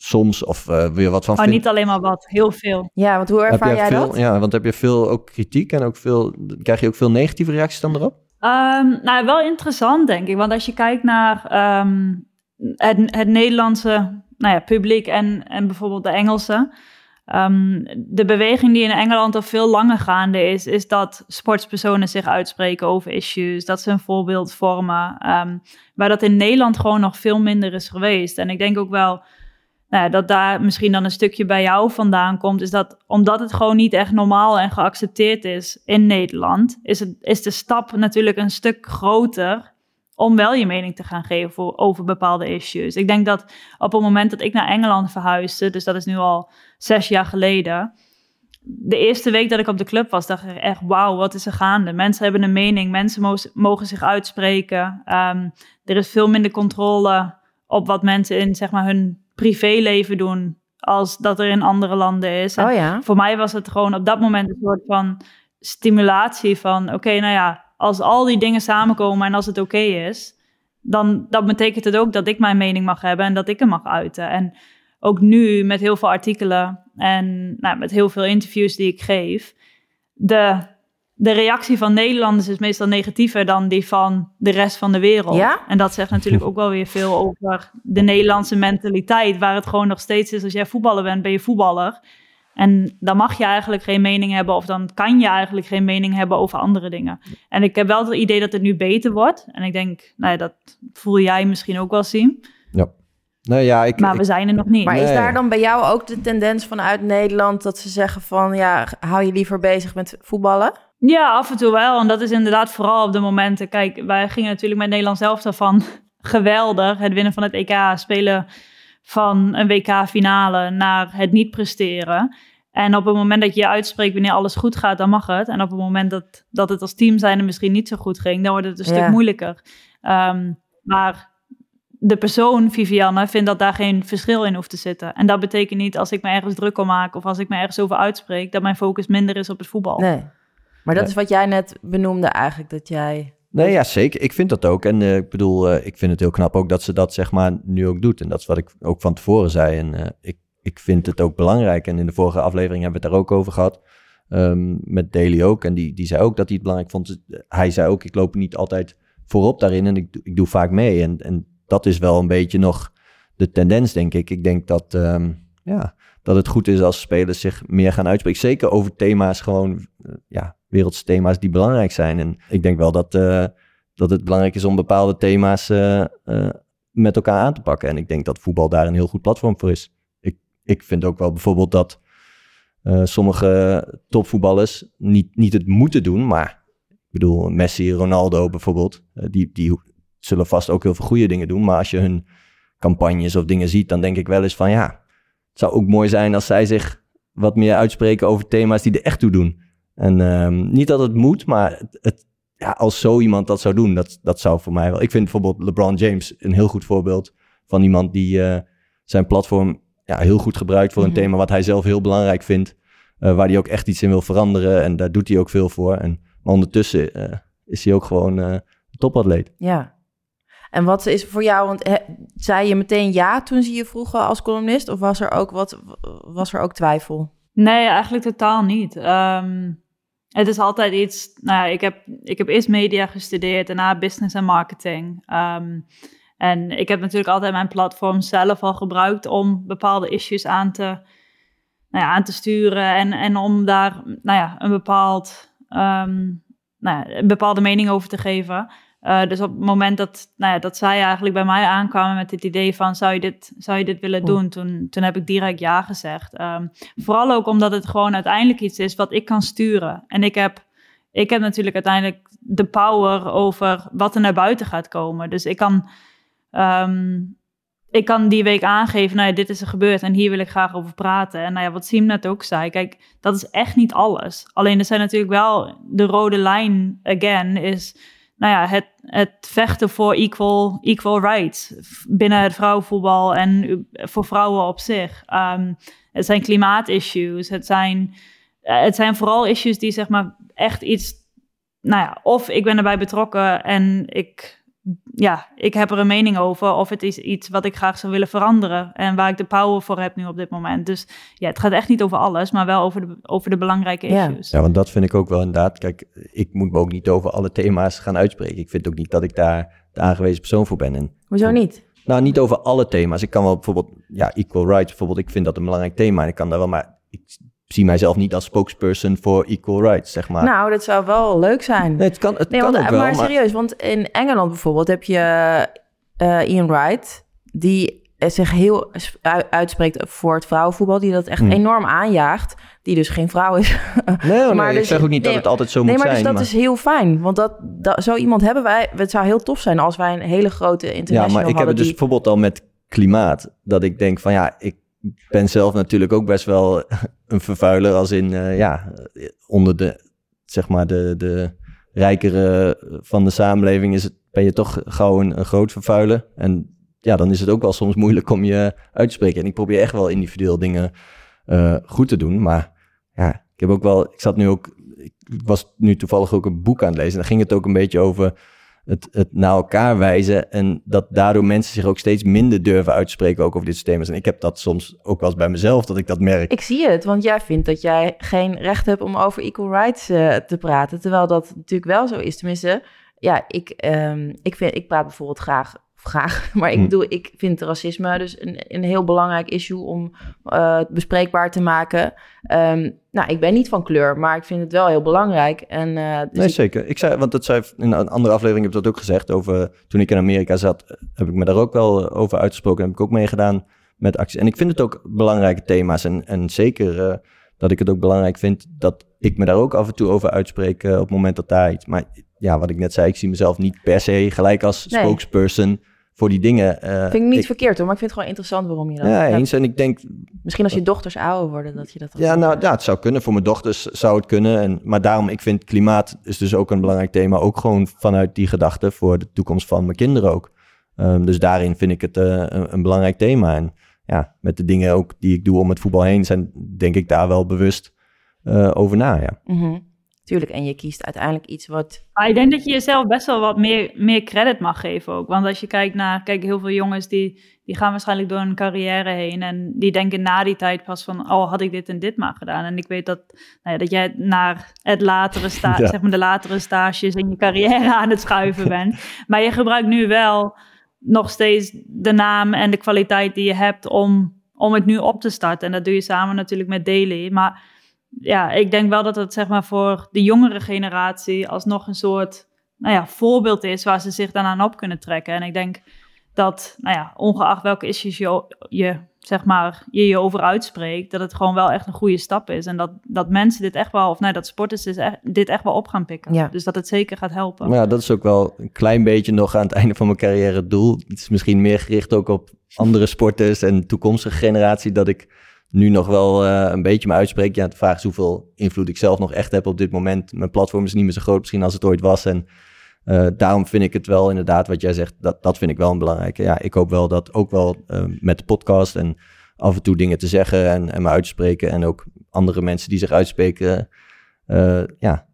soms, of eh weer wat van Maar vinden. niet alleen maar wat, heel veel. ja want hoe ervaar jij veel, dat? Ja, want heb je veel ook kritiek en ook veel, krijg je ook veel negatieve reacties dan erop? Ehm, nou, wel interessant, denk ik. Want als je kijkt naar ehm, het, het Nederlandse nou ja, publiek en, en bijvoorbeeld de Engelse. ehm, de beweging die in Engeland al veel langer gaande is, is dat sportspersonen zich uitspreken over issues. Dat ze een voorbeeld vormen. ehm, waar dat in Nederland gewoon nog veel minder is geweest. En ik denk ook wel nou dat daar misschien dan een stukje bij jou vandaan komt, is dat omdat het gewoon niet echt normaal en geaccepteerd is in Nederland, is, het, is de stap natuurlijk een stuk groter om wel je mening te gaan geven voor, over bepaalde issues. Ik denk dat op het moment dat ik naar Engeland verhuisde, dus dat is nu al zes jaar geleden, de eerste week dat ik op de club was, dacht ik echt, wauw, wat is er gaande? Mensen hebben een mening, mensen mo- mogen zich uitspreken. Ehm, er is veel minder controle op wat mensen in zeg maar, hun privéleven doen als dat er in andere landen is. En Oh ja. voor mij was het gewoon op dat moment een soort van stimulatie van... oké, nou ja, als al die dingen samenkomen en als het oké is... Dan, dan betekent het ook dat ik mijn mening mag hebben en dat ik hem mag uiten. En ook nu met heel veel artikelen en nou, met heel veel interviews die ik geef... De, de reactie van Nederlanders is meestal negatiever dan die van de rest van de wereld. Ja? En dat zegt natuurlijk ook wel weer veel over de Nederlandse mentaliteit... waar het gewoon nog steeds is, als jij voetballer bent, ben je voetballer... En dan mag je eigenlijk geen mening hebben, of dan kan je eigenlijk geen mening hebben over andere dingen. En ik heb wel het idee dat het nu beter wordt. En ik denk, nou ja, dat voel jij misschien ook wel zien. Nou ja, ik, Maar ik- we zijn er nog niet. Maar is daar dan bij jou ook de tendens vanuit Nederland dat ze zeggen van ja, hou je liever bezig met voetballen? Ja, af en toe wel. En dat is inderdaad vooral op de momenten. Kijk, wij gingen natuurlijk met Nederland zelf daarvan geweldig. Het winnen van het EK, spelen van een WK-finale naar het niet presteren. En op het moment dat je je uitspreekt wanneer alles goed gaat, dan mag het. En op het moment dat, dat het als team zijn misschien niet zo goed ging, dan wordt het een Ja. stuk moeilijker. Ehm, maar de persoon, Vivianne, vindt dat daar geen verschil in hoeft te zitten. En dat betekent niet als ik me ergens druk om maak of als ik me ergens over uitspreek, dat mijn focus minder is op het voetbal. Nee. Maar dat is wat jij net benoemde eigenlijk, dat jij... Nee, ja, zeker. Ik vind dat ook. En eh, ik bedoel, eh, ik vind het heel knap ook dat ze dat zeg maar nu ook doet. En dat is wat ik ook van tevoren zei. En eh, ik, ik vind het ook belangrijk. En in de vorige aflevering hebben we het daar ook over gehad. Ehm, met Daly ook. En die, die zei ook dat hij het belangrijk vond. Hij zei ook, ik loop niet altijd voorop daarin. En ik, doe- ik doe vaak mee. En, en dat is wel een beetje nog de tendens, denk ik. Ik denk dat, ehm, ja, dat het goed is als spelers zich meer gaan uitspreken. Zeker over thema's gewoon, eh, ja, wereldse thema's die belangrijk zijn. En ik denk wel dat, eh, dat het belangrijk is om bepaalde thema's eh, met elkaar aan te pakken. En ik denk dat voetbal daar een heel goed platform voor is. Ik, ik vind ook wel bijvoorbeeld dat sommige topvoetballers niet, niet het moeten doen, maar ik bedoel, Messi, Ronaldo bijvoorbeeld, die, die zullen vast ook heel veel goede dingen doen. Maar als je hun campagnes of dingen ziet, dan denk ik wel eens van ja, zou ook mooi zijn als zij zich wat meer uitspreken over thema's die er echt toe doen. En ehm, niet dat het moet, maar het, het- ja, als zo iemand dat zou doen, dat, dat zou voor mij wel. Ik vind bijvoorbeeld LeBron James een heel goed voorbeeld van iemand die eh, zijn platform ja, heel goed gebruikt voor een Mhm. thema wat hij zelf heel belangrijk vindt. eh, waar hij ook echt iets in wil veranderen. En daar doet hij ook veel voor. En, maar ondertussen eh, is hij ook gewoon topatleet. Ja. En wat is voor jou, want zei je meteen ja toen ze je vroegen als columnist? Of was er ook, wat, was er ook twijfel? Nee, eigenlijk totaal niet. Ehm, het is altijd iets. Nou ja, ik heb, ik heb eerst media gestudeerd, daarna business en marketing. Ehm, en ik heb natuurlijk altijd mijn platform zelf al gebruikt om bepaalde issues aan te, nou ja, aan te sturen en, en om daar nou ja, een, bepaald, ehm, nou ja, een bepaalde mening over te geven. Eh, dus op het moment dat, nou ja, dat zij eigenlijk bij mij aankwamen met het idee van zou je dit, zou je dit willen doen, toen, toen heb ik direct ja gezegd. Ehm, vooral ook omdat het gewoon uiteindelijk iets is wat ik kan sturen. En ik heb, ik heb natuurlijk uiteindelijk de power over wat er naar buiten gaat komen. Dus ik kan, ehm, ik kan die week aangeven, nou ja, dit is er gebeurd en hier wil ik graag over praten. En nou ja, wat Siem net ook zei, kijk, dat is echt niet alles. Alleen er zijn natuurlijk wel, de rode lijn, again, is nou ja, het, het vechten voor equal, equal rights binnen het vrouwenvoetbal en voor vrouwen op zich. Ehm, het zijn klimaatissues, het zijn, eh, het zijn vooral issues die zeg maar echt iets, nou ja, of ik ben erbij betrokken en ik, ja, ik heb er een mening over, of het is iets wat ik graag zou willen veranderen en waar ik de power voor heb nu op dit moment. Dus ja, het gaat echt niet over alles, maar wel over de, over de belangrijke Ja. issues. Ja, want dat vind ik ook wel inderdaad. Kijk, ik moet me ook niet over alle thema's gaan uitspreken. Ik vind ook niet dat ik daar de aangewezen persoon voor ben. En Hoezo niet? Nou, niet over alle thema's. Ik kan wel bijvoorbeeld, ja, equal rights bijvoorbeeld. Ik vind dat een belangrijk thema. En ik kan daar wel, maar ik zie mijzelf niet als spokesperson voor equal rights, zeg maar. Nou, dat zou wel leuk zijn. nee, het kan, het Nee, kan want, ook wel, maar maar... serieus, want in Engeland bijvoorbeeld heb je eh, Ian Wright, die eh, zich heel uitspreekt voor het vrouwenvoetbal, die dat echt Hmm. enorm aanjaagt, die dus geen vrouw is. Nee, nee, maar ik dus- zeg ook niet nee, dat het altijd zo nee, moet maar zijn. dus dat is heel fijn, want dat, dat, zo iemand hebben wij. Het zou heel tof zijn als wij een hele grote ja, international maar ik heb het dus die- bijvoorbeeld al met klimaat. Dat ik denk van, ja, ik ben zelf natuurlijk ook best wel een vervuiler. Als in, eh, ja, onder de, zeg maar, de, de rijkere van de samenleving is het, ben je toch gauw een, groot vervuiler. En ja, dan is het ook wel soms moeilijk om je uit te spreken. En ik probeer echt wel individueel dingen eh, goed te doen. Maar ja, ik heb ook wel, ik zat nu ook, ik was nu toevallig ook een boek aan het lezen. En daar ging het ook een beetje over het, het naar elkaar wijzen. En dat daardoor mensen zich ook steeds minder durven uitspreken ook over dit thema's. En ik heb dat soms ook wel eens bij mezelf, dat ik dat merk. Ik zie het, want jij vindt dat jij geen recht hebt om over equal rights eh, te praten. Terwijl dat natuurlijk wel zo is. Tenminste, ja, ik, ehm, ik, vind, ik praat bijvoorbeeld graag graag. Maar ik Hm. bedoel, ik vind racisme dus een, een heel belangrijk issue om eh, bespreekbaar te maken. Ehm, nou, ik ben niet van kleur, maar ik vind het wel heel belangrijk. En, eh, dus Nee, ik- zeker. Ik zei, want dat zei in een andere aflevering, heb ik dat ook gezegd. Over, toen ik in Amerika zat, heb ik me daar ook wel eh, over uitgesproken. Heb ik ook meegedaan met acties. En ik vind het ook belangrijke thema's. En, en zeker eh, dat ik het ook belangrijk vind dat ik me daar ook af en toe over uitspreek eh, op het moment dat daar iets. Maar ja, wat ik net zei, ik zie mezelf niet per se gelijk als Nee. spokesperson voor die dingen. eh, vind ik niet ik- verkeerd hoor, maar ik vind het gewoon interessant waarom je dat Ja, eens. En ik denk, Misschien als je dochters ouder worden, dat je dat... Ja, nou ja, het zou kunnen. Voor mijn dochters zou het kunnen. En, maar daarom, ik vind klimaat is dus ook een belangrijk thema. Ook gewoon vanuit die gedachte voor de toekomst van mijn kinderen ook. Ehm, dus daarin vind ik het eh, een, een belangrijk thema. En ja, met de dingen ook die ik doe om het voetbal heen, zijn denk ik daar wel bewust eh, over na. Ja. Mhm. Tuurlijk, en je kiest uiteindelijk iets wat... Maar ik denk dat je jezelf best wel wat meer, meer credit mag geven ook. Want als je kijkt naar, kijk, heel veel jongens die, die gaan waarschijnlijk door hun carrière heen. En die denken na die tijd pas van, oh, had ik dit en dit maar gedaan. En ik weet dat, nou ja, dat jij naar het latere sta, Ja. zeg maar de latere stages in je carrière aan het schuiven bent. Maar je gebruikt nu wel nog steeds de naam en de kwaliteit die je hebt om, om het nu op te starten. En dat doe je samen natuurlijk met Daily. Maar ja, ik denk wel dat het zeg maar voor de jongere generatie alsnog een soort nou ja, voorbeeld is waar ze zich dan aan op kunnen trekken. En ik denk dat, nou ja, ongeacht welke issues je, je, zeg maar, je je over uitspreekt, dat het gewoon wel echt een goede stap is. En dat, dat mensen dit echt wel, of nee, dat sporters dit echt, dit echt wel op gaan pikken. Ja. Dus dat het zeker gaat helpen. Maar ja, dat is ook wel een klein beetje nog aan het einde van mijn carrière het doel. Het is misschien meer gericht ook op andere sporters en toekomstige generatie. Dat ik nu nog wel eh, een beetje me uitspreek. Ja, de vraag is hoeveel invloed ik zelf nog echt heb op dit moment. Mijn platform is niet meer zo groot misschien als het ooit was. En eh, daarom vind ik het wel inderdaad wat jij zegt. Dat, dat vind ik wel een belangrijke. Ja, ik hoop wel dat ook wel eh, met de podcast en af en toe dingen te zeggen en, en me uitspreken. En ook andere mensen die zich uitspreken. ja,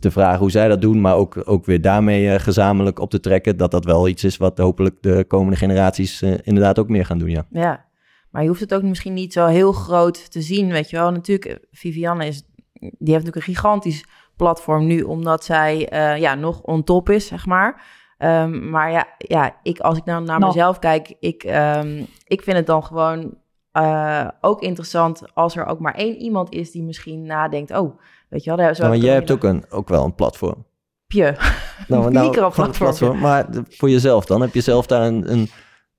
te vragen hoe zij dat doen, maar ook, ook weer daarmee gezamenlijk op te trekken. Dat dat wel iets is wat hopelijk de komende generaties inderdaad ook meer gaan doen. Ja. Ja, maar je hoeft het ook misschien niet zo heel groot te zien, weet je wel. Natuurlijk, Vivianne is, die heeft natuurlijk een gigantisch platform nu, omdat zij eh, ja, nog on top is, zeg maar. Ehm, maar ja, ja ik, als ik nou naar mezelf kijk, ik, ehm, ik vind het dan gewoon eh, ook interessant als er ook maar één iemand is die misschien nadenkt, oh, weet je wel. Daar, zo Nou, maar jij hebt ook, een, ook wel een platform. Pje. Nou, Microplatform. Maar de- voor jezelf dan? Heb je zelf daar een, een,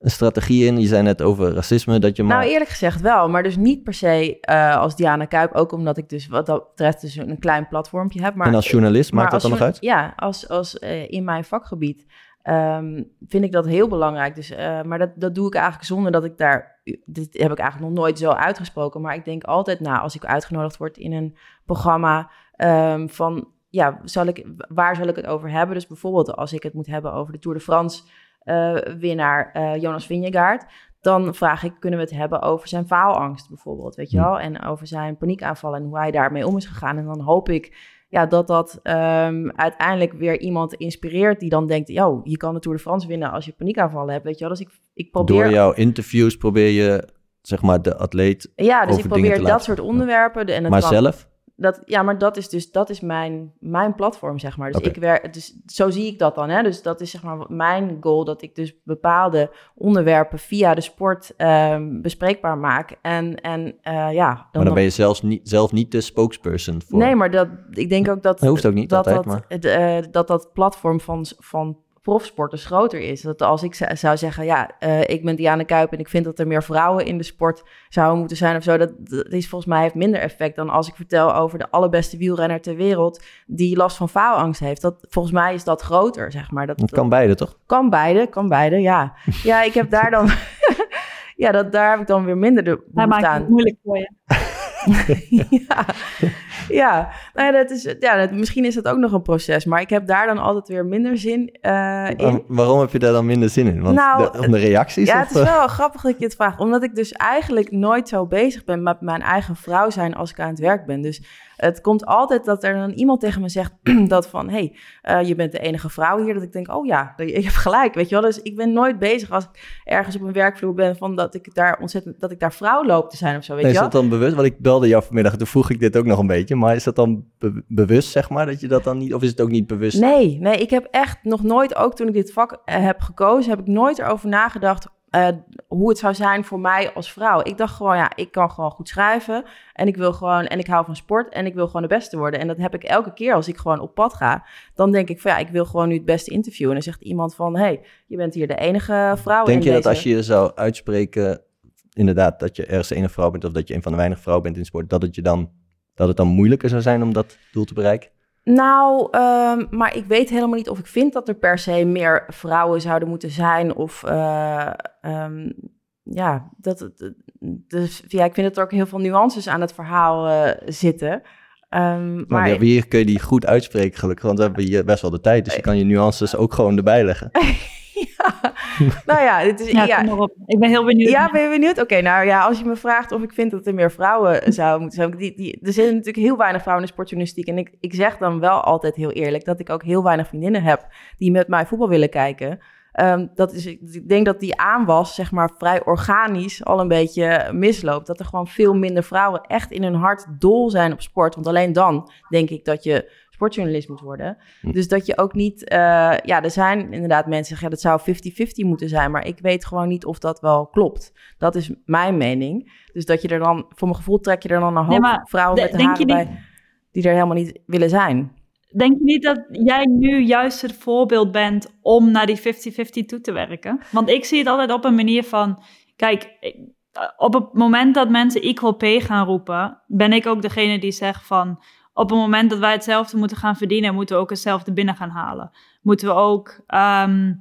een strategie in? Je zei net over racisme, dat je maar... Nou, eerlijk gezegd wel, maar dus niet per se eh, als Diana Kuip. Ook omdat ik dus wat dat betreft dus een klein platformpje heb. Maar en als journalist, maakt dat dan nog uit? Ja, als, als eh, in mijn vakgebied ehm, vind ik dat heel belangrijk. Dus, eh, maar dat, dat doe ik eigenlijk zonder dat ik daar... Dit heb ik eigenlijk nog nooit zo uitgesproken. Maar ik denk altijd na, als ik uitgenodigd word in een programma... ehm, van, ja, zal ik, waar zal ik het over hebben? Dus bijvoorbeeld als ik het moet hebben over de Tour de France... eh, winnaar eh, Jonas Vingegaard... dan vraag ik, kunnen we het hebben over zijn faalangst bijvoorbeeld, weet je wel? En over zijn paniekaanvallen en hoe hij daarmee om is gegaan. En dan hoop ik ja, dat dat ehm, uiteindelijk weer iemand inspireert die dan denkt, yo, je kan de Tour de France winnen als je paniekaanvallen hebt, weet je wel. Dus ik, ik probeer... Door jouw interviews probeer je, zeg maar, de atleet... ja, dus ik probeer dat laten- soort onderwerpen. de- En het Maar kan- zelf? Dat, ja, maar dat is dus dat is mijn, mijn platform, zeg maar. Dus, ik werk, dus zo zie ik dat dan. Hè? Dus dat is zeg maar mijn goal, dat ik dus bepaalde onderwerpen via de sport ehm, bespreekbaar maak. En, en eh, ja, dan, Maar dan ben je zelfs niet, zelf niet de spokesperson voor... Nee, maar dat, ik denk ook dat Dat hoeft ook niet dat, altijd, dat, maar- eh, dat dat platform van, van profsporters groter is. Dat als ik zou zeggen, ja, eh, ik ben Diana Kuip en ik vind dat er meer vrouwen in de sport zouden moeten zijn of zo, dat, dat is volgens mij heeft minder effect dan als ik vertel over de allerbeste wielrenner ter wereld die last van faalangst heeft. Dat, volgens mij is dat groter, zeg maar. Dat, kan beide, toch? kan beide, kan beide, ja. Ja, ik heb daar dan... ja, dat, daar heb ik dan weer minder de Hij behoefte maakt aan. het moeilijk voor je. ja, ja. Nou ja, dat is, ja dat, misschien is dat ook nog een proces, maar ik heb daar dan altijd weer minder zin eh, in. Waar- waarom heb je daar dan minder zin in? Want Nou, de, om de reacties? Ja, of, het is eh? wel grappig dat je het vraagt, omdat ik dus eigenlijk nooit zo bezig ben met mijn eigen vrouw zijn als ik aan het werk ben. Dus het komt altijd dat er dan iemand tegen me zegt dat van, hé, hey, eh, je bent de enige vrouw hier. Dat ik denk, oh ja, ik heb gelijk, weet je wel. Dus ik ben nooit bezig als ik ergens op een werkvloer ben van dat ik daar ontzettend, dat ik daar vrouw loop te zijn of zo, weet Nee, je is wel. dat dan bewust? Want ik belde jou vanmiddag en toen vroeg ik dit ook nog een beetje. Beetje, maar is dat dan be- bewust, zeg maar, dat je dat dan niet, of is het ook niet bewust? Nee, nee, ik heb echt nog nooit, ook toen ik dit vak eh, heb gekozen, heb ik nooit erover nagedacht eh, hoe het zou zijn voor mij als vrouw. Ik dacht gewoon, ja, ik kan gewoon goed schrijven en ik wil gewoon, en ik hou van sport en ik wil gewoon de beste worden. En dat heb ik elke keer als ik gewoon op pad ga. Dan denk ik van, ja, ik wil gewoon nu het beste interviewen. En dan zegt iemand van, hey, je bent hier de enige vrouw Denk in je dat als je je zou uitspreken, inderdaad, dat je ergens de enige vrouw bent, of dat je een van de weinige vrouwen bent in sport, dat het, je dan, dat het dan moeilijker zou zijn om dat doel te bereiken? Nou, ehm, maar ik weet helemaal niet of ik vind dat er per se meer vrouwen zouden moeten zijn. Of eh, ehm, ja, dat, het- dus, ja, ik vind dat er ook heel veel nuances aan het verhaal eh, zitten. Ehm, Maar, maar ja, hier kun je die goed uitspreken, gelukkig, want we hebben hier best wel de tijd, dus je kan je nuances ook gewoon erbij leggen. ja, nou ja, het is, Ja, op. Ik ben heel benieuwd. Ja, ben je benieuwd? Oké, nou ja, als je me vraagt of ik vind dat er meer vrouwen zouden moeten zijn. Die, die, er zijn natuurlijk heel weinig vrouwen in de sportjournalistiek. En ik, ik zeg dan wel altijd heel eerlijk dat ik ook heel weinig vriendinnen heb die met mij voetbal willen kijken. Ehm, dat is, ik denk dat die aanwas, zeg maar, vrij organisch al een beetje misloopt. Dat er gewoon veel minder vrouwen echt in hun hart dol zijn op sport. Want alleen dan denk ik dat je sportjournalist moet worden. Hm. Dus dat je ook niet... eh, ja, er zijn inderdaad mensen die zeggen... ja, dat zou 50-50 moeten zijn. Maar ik weet gewoon niet of dat wel klopt. Dat is mijn mening. Dus dat je er dan... Voor mijn gevoel trek je er dan een hoop Nee, maar vrouwen met de denk haren je niet- bij... die er helemaal niet willen zijn. Denk je niet dat jij nu juist het voorbeeld bent om naar die 50-50 toe te werken? Want ik zie het altijd op een manier van, kijk, ik- op het moment dat mensen equal pay gaan roepen, ben ik ook degene die zegt van, op het moment dat wij hetzelfde moeten gaan verdienen, moeten we ook hetzelfde binnen gaan halen. Moeten we ook ehm,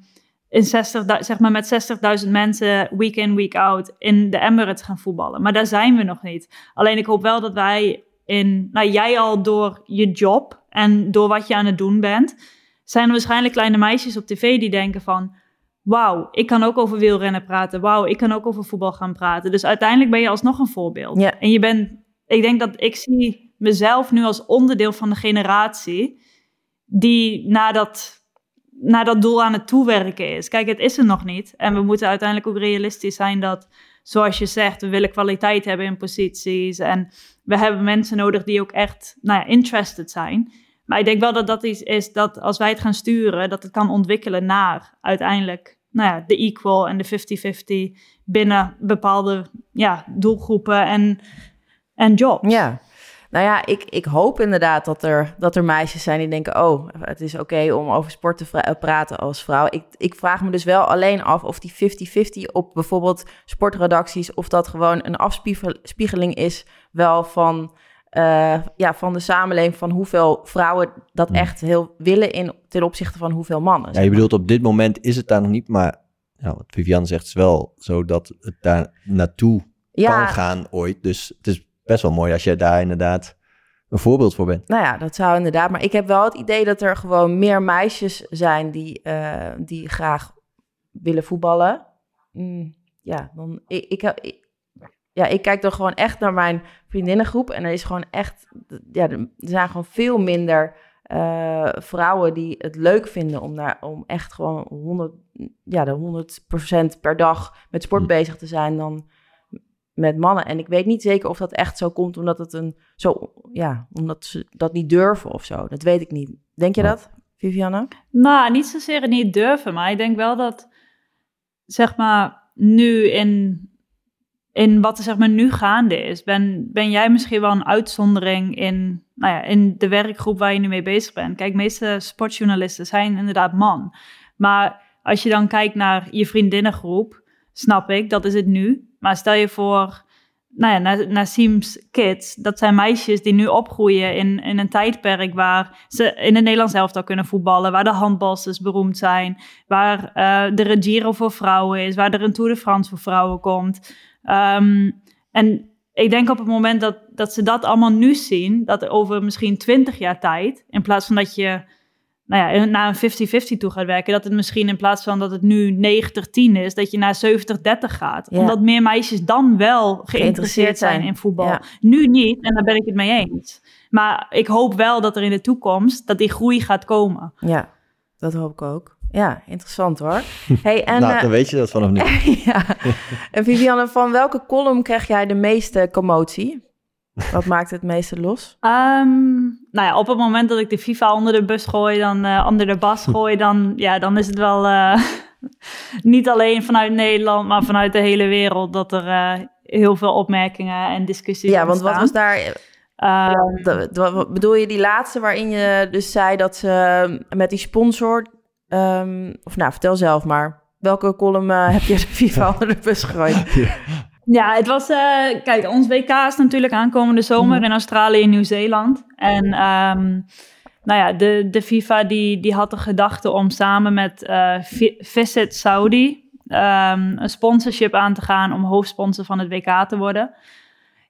in 60, du- zeg maar met 60.000 mensen week in, week out in de Emirates gaan voetballen. Maar daar zijn we nog niet. Alleen ik hoop wel dat wij in, nou jij al door je job en door wat je aan het doen bent, zijn er waarschijnlijk kleine meisjes op tv die denken van, wauw, ik kan ook over wielrennen praten. Wauw, ik kan ook over voetbal gaan praten. Dus uiteindelijk ben je alsnog een voorbeeld. Ja. En je bent, ik denk dat ik zie mezelf nu als onderdeel van de generatie die naar dat, naar dat doel aan het toewerken is. Kijk, het is er nog niet. En we moeten uiteindelijk ook realistisch zijn dat, zoals je zegt, we willen kwaliteit hebben in posities. En we hebben mensen nodig die ook echt nou ja, interested zijn. Maar ik denk wel dat dat iets is dat als wij het gaan sturen, dat het kan ontwikkelen naar uiteindelijk nou ja, de equal en de 50-50 binnen bepaalde ja, doelgroepen en, en jobs. Ja. Nou ja, ik, ik hoop inderdaad dat er, dat er meisjes zijn die denken... oh, het is oké om over sport te eh, praten als vrouw. Ik, ik vraag me dus wel alleen af of die 50-50 op bijvoorbeeld sportredacties... of dat gewoon een afspiegeling is wel van, eh, ja, van de samenleving... van hoeveel vrouwen dat Ja. echt heel willen in, ten opzichte van hoeveel mannen. Ja, je bedoelt op dit moment is het daar nog niet, maar ja, wat Vivian zegt is wel zo dat het daar naartoe ja, kan gaan ooit. Dus het is best wel mooi als je daar inderdaad een voorbeeld voor bent. Nou ja, dat zou inderdaad. Maar ik heb wel het idee dat er gewoon meer meisjes zijn die, eh, die graag willen voetballen. Mm, ja, dan ik, ik, ja, ik kijk dan gewoon echt naar mijn vriendinnengroep. En er is gewoon echt, ja, er zijn gewoon veel minder eh, vrouwen die het leuk vinden om, naar, om echt gewoon 100, ja, de 100% per dag met sport Hm. bezig te zijn dan met mannen. En ik weet niet zeker of dat echt zo komt omdat het een zo, ja, omdat ze dat niet durven of zo. Dat weet ik niet. Denk je dat, Vivianne? Nou, niet zozeer het niet durven, maar ik denk wel dat, zeg maar, nu in, in wat er zeg maar nu gaande is, ben, ben jij misschien wel een uitzondering in, nou ja, in de werkgroep waar je nu mee bezig bent. Kijk, meeste sportjournalisten zijn inderdaad man. Maar als je dan kijkt naar je vriendinnengroep, snap ik, dat is het nu. Maar stel je voor, nou ja, Siems Kids, dat zijn meisjes die nu opgroeien in, in een tijdperk waar ze in het Nederlands elftal kunnen voetballen, waar de handbalsters beroemd zijn, waar er een Giro voor vrouwen is, waar er een Tour de France voor vrouwen komt. Ehm, en ik denk op het moment dat, dat ze dat allemaal nu zien, dat over misschien 20 jaar tijd, in plaats van dat je nou ja, naar een 50-50 toe gaat werken, dat het misschien in plaats van dat het nu 90-10 is, dat je naar 70-30 gaat. Ja. Omdat meer meisjes dan wel geïnteresseerd zijn zijn. in voetbal. Ja. Nu niet, en daar ben ik het mee eens. Maar ik hoop wel dat er in de toekomst, dat die groei gaat komen. Ja, dat hoop ik ook. Ja, interessant hoor. Hey, en, nou, eh, dan weet je dat vanaf nu. ja. en Vivianne, van welke column krijg jij de meeste commotie? Wat maakt het meeste los? Ehm, nou ja, op het moment dat ik de FIFA onder de bus gooi, dan uh, onder de bas gooi, dan, ja, dan is het wel uh, niet alleen vanuit Nederland, maar vanuit de hele wereld dat er uh, heel veel opmerkingen en discussies Ja, want ontstaan. wat was daar... Ehm, wat bedoel je die laatste waarin je dus zei dat ze met die sponsor... ehm, of nou, vertel zelf maar. Welke column eh, heb je de FIFA onder de bus gegooid? Ja, het was. eh, kijk, ons WK is natuurlijk aankomende zomer Mhm. in Australië en Nieuw-Zeeland. En ehm, nou ja, de, de FIFA die, die had de gedachte om samen met Vi- Visit Saudi ehm, een sponsorship aan te gaan om hoofdsponsor van het WK te worden.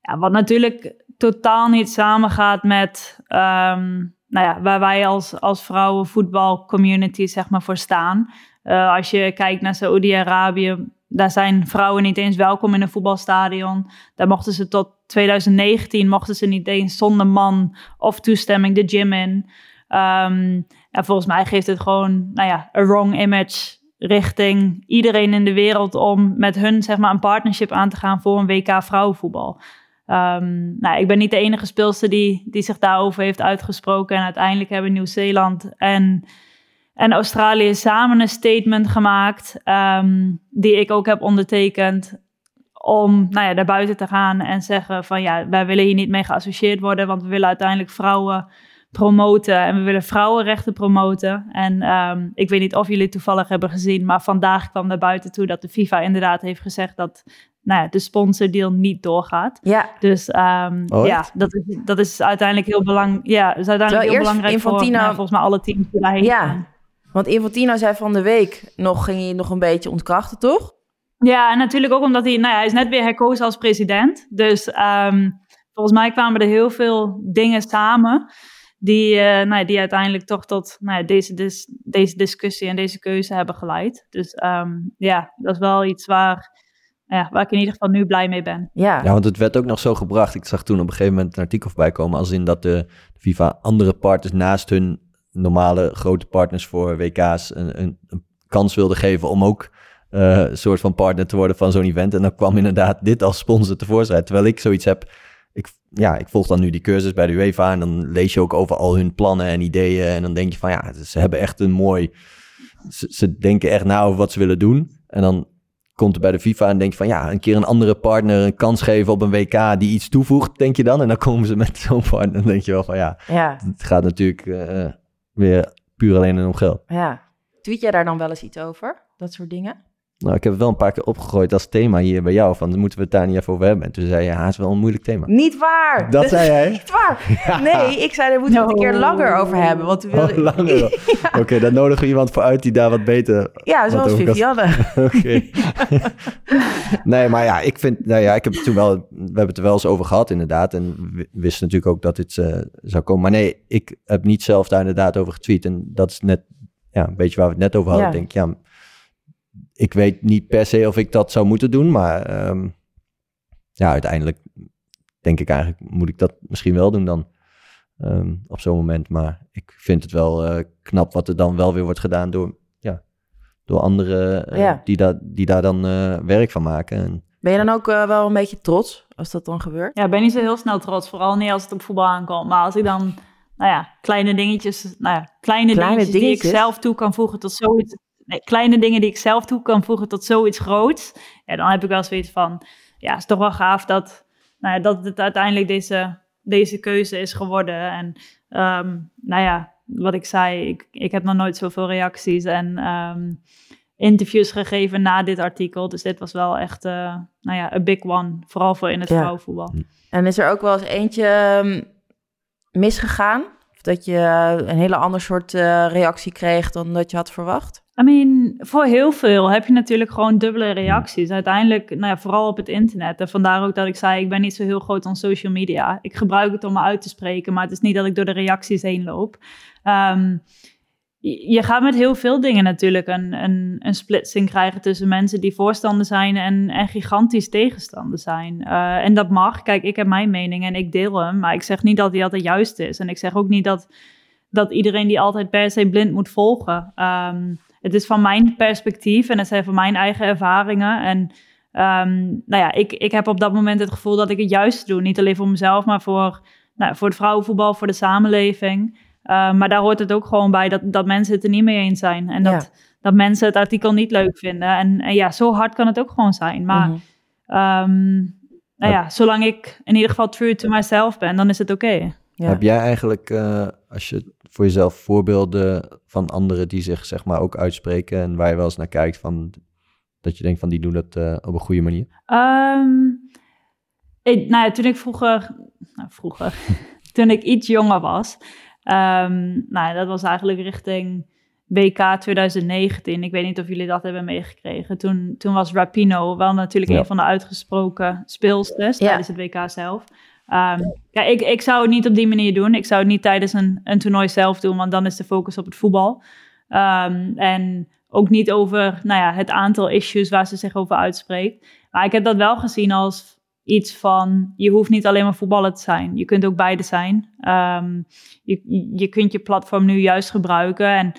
Ja, wat natuurlijk totaal niet samengaat met ehm, nou ja, waar wij als, als vrouwenvoetbalcommunity zeg maar voor staan. Eh, als je kijkt naar Saoedi-Arabië, daar zijn vrouwen niet eens welkom in een voetbalstadion. Daar mochten ze tot 2019 mochten ze niet eens zonder man of toestemming de gym in. Ehm, en volgens mij geeft het gewoon, nou ja, een wrong image richting iedereen in de wereld om met hun zeg maar een partnership aan te gaan voor een WK vrouwenvoetbal. Ehm, nou, ik ben niet de enige speelster die, die zich daarover heeft uitgesproken. En uiteindelijk hebben Nieuw-Zeeland en, en Australië samen een statement gemaakt. ehm, die ik ook heb ondertekend. Om nou ja, daar buiten te gaan en zeggen van ja, wij willen hier niet mee geassocieerd worden. Want we willen uiteindelijk vrouwen promoten en we willen vrouwenrechten promoten. En ehm, ik weet niet of jullie toevallig hebben gezien, maar vandaag kwam naar buiten toe dat de FIFA inderdaad heeft gezegd dat nou ja, de sponsordeal niet doorgaat. Ja, Dus ehm, Oh, ja, dat is, dat is uiteindelijk heel, belang, ja, dat is uiteindelijk Terwijl heel belangrijk voor Infantino- nou, volgens mij alle teams die daarheen Ja. gaan. Want Infantino zei van de week nog, ging je nog een beetje ontkrachten, toch? Ja, en natuurlijk ook omdat hij, nou ja, hij is net weer herkozen als president. Dus ehm, volgens mij kwamen er heel veel dingen samen die, eh, nou ja, die uiteindelijk toch tot nou ja, deze, dis- deze discussie en deze keuze hebben geleid. Dus ehm, ja, dat is wel iets waar, ja, waar ik in ieder geval nu blij mee ben. Ja, Ja, want het werd ook nog zo gebracht. Ik zag toen op een gegeven moment een artikel voorbij komen. Als in dat de FIFA andere partners naast hun normale grote partners voor WK's een, een, een kans wilde geven om ook eh, een soort van partner te worden van zo'n event. En dan kwam inderdaad dit als sponsor tevoorschijn. Terwijl ik zoiets heb. Ik, ja, ik volg dan nu die cursus bij de UEFA en dan lees je ook over al hun plannen en ideeën. En dan denk je van ja, ze hebben echt een mooi. Ze, ze denken echt na over wat ze willen doen. En dan komt er bij de FIFA en denk je van ja, een keer een andere partner een kans geven op een WK die iets toevoegt, denk je dan. En dan komen ze met zo'n partner. Dan denk je wel van ja, ja, het gaat natuurlijk eh, weer puur alleen en om geld. ja. Tweet jij daar dan wel eens iets over? Dat soort dingen? Nou, ik heb het wel een paar keer opgegooid als thema hier bij jou. Van, moeten we het daar niet even over hebben. En toen zei je, ja, het is wel een moeilijk thema. Niet waar! Dat zei jij? Niet waar! Nee, ik zei, daar moeten we het een keer langer over hebben. Want we Oh, willen... langer. Oké, dan nodigen we iemand voor uit die daar wat beter... Ja, zoals Vivianne. Oké. nee, maar ja, ik vind... Nou ja, ik heb het toen wel... We hebben het er wel eens over gehad, inderdaad. En we wisten natuurlijk ook dat dit eh, zou komen. Maar nee, ik heb niet zelf daar inderdaad over getweet. En dat is net... Ja, een beetje waar we het net over hadden. Ja. Ik denk, ja... Ik weet niet per se of ik dat zou moeten doen, maar... ehm, ja, uiteindelijk denk ik eigenlijk... Moet ik dat misschien wel doen dan. ehm, op zo'n moment. Maar ik vind het wel eh, knap wat er dan wel weer wordt gedaan door... Ja, door anderen eh, Ja. die, daar die daar dan eh, werk van maken. En, Ben je dan ook wel een beetje trots als dat dan gebeurt? Ja, ik ben niet zo heel snel trots, vooral niet als het op voetbal aankomt. Maar als ik dan, nou ja, kleine dingetjes, nou ja, kleine, Kleine dingetjes, die ik zelf toe kan voegen tot zoiets, nee, kleine dingen die ik zelf toe kan voegen tot zoiets groots, ja, dan heb ik wel zoiets van, ja, het is toch wel gaaf dat, nou ja, dat het uiteindelijk deze, deze keuze is geworden. En, ehm, nou ja, wat ik zei, ik, ik heb nog nooit zoveel reacties en ehm, interviews gegeven na dit artikel. Dus dit was wel echt, eh, nou ja, een big one, vooral voor in het Ja. vrouwenvoetbal. En is er ook wel eens eentje ehm, misgegaan? Dat je eh, een hele ander soort eh, reactie kreeg dan dat je had verwacht? I mean, voor heel veel heb je natuurlijk gewoon dubbele reacties. Uiteindelijk, nou ja, vooral op het internet. En vandaar ook dat ik zei, ik ben niet zo heel groot aan social media. Ik gebruik het om me uit te spreken, maar het is niet dat ik door de reacties heen loop. Ehm, je gaat met heel veel dingen natuurlijk een, een, een splitsing krijgen tussen mensen die voorstander zijn en, en gigantisch tegenstander zijn. Eh, en dat mag. Kijk, ik heb mijn mening en ik deel hem, maar ik zeg niet dat die altijd juist is. En ik zeg ook niet dat, dat iedereen die altijd per se blind moet volgen. Ehm, het is van mijn perspectief en het zijn van mijn eigen ervaringen. En Ehm, nou ja, ik, ik heb op dat moment het gevoel dat ik het juist doe. Niet alleen voor mezelf, maar voor, nou, voor het vrouwenvoetbal, voor de samenleving. Ehm, maar daar hoort het ook gewoon bij dat, dat mensen het er niet mee eens zijn. En dat, dat mensen het artikel niet leuk vinden. En, en ja, zo hard kan het ook gewoon zijn. Maar Mhm. ehm, nou ja, zolang ik in ieder geval true to myself ben, dan is het oké. Ja. Heb jij eigenlijk, eh, als je voor jezelf voorbeelden van anderen die zich zeg maar ook uitspreken en waar je wel eens naar kijkt van dat je denkt van die doen dat eh, op een goede manier? Ehm, ik, nou ja, toen ik vroeger, nou vroeger, toen ik iets jonger was, ehm, nou ja, dat was eigenlijk richting WK 2019. Ik weet niet of jullie dat hebben meegekregen. Toen, toen was Rapino wel natuurlijk Ja. een van de uitgesproken speelsters Ja. tijdens het WK zelf. Ehm, ja, ik, ik zou het niet op die manier doen. Ik zou het niet tijdens een, een toernooi zelf doen, want dan is de focus op het voetbal. Ehm, en ook niet over nou ja, het aantal issues waar ze zich over uitspreekt. Maar ik heb dat wel gezien als iets van, je hoeft niet alleen maar voetballer te zijn. Je kunt ook beide zijn. Ehm, je, je kunt je platform nu juist gebruiken. En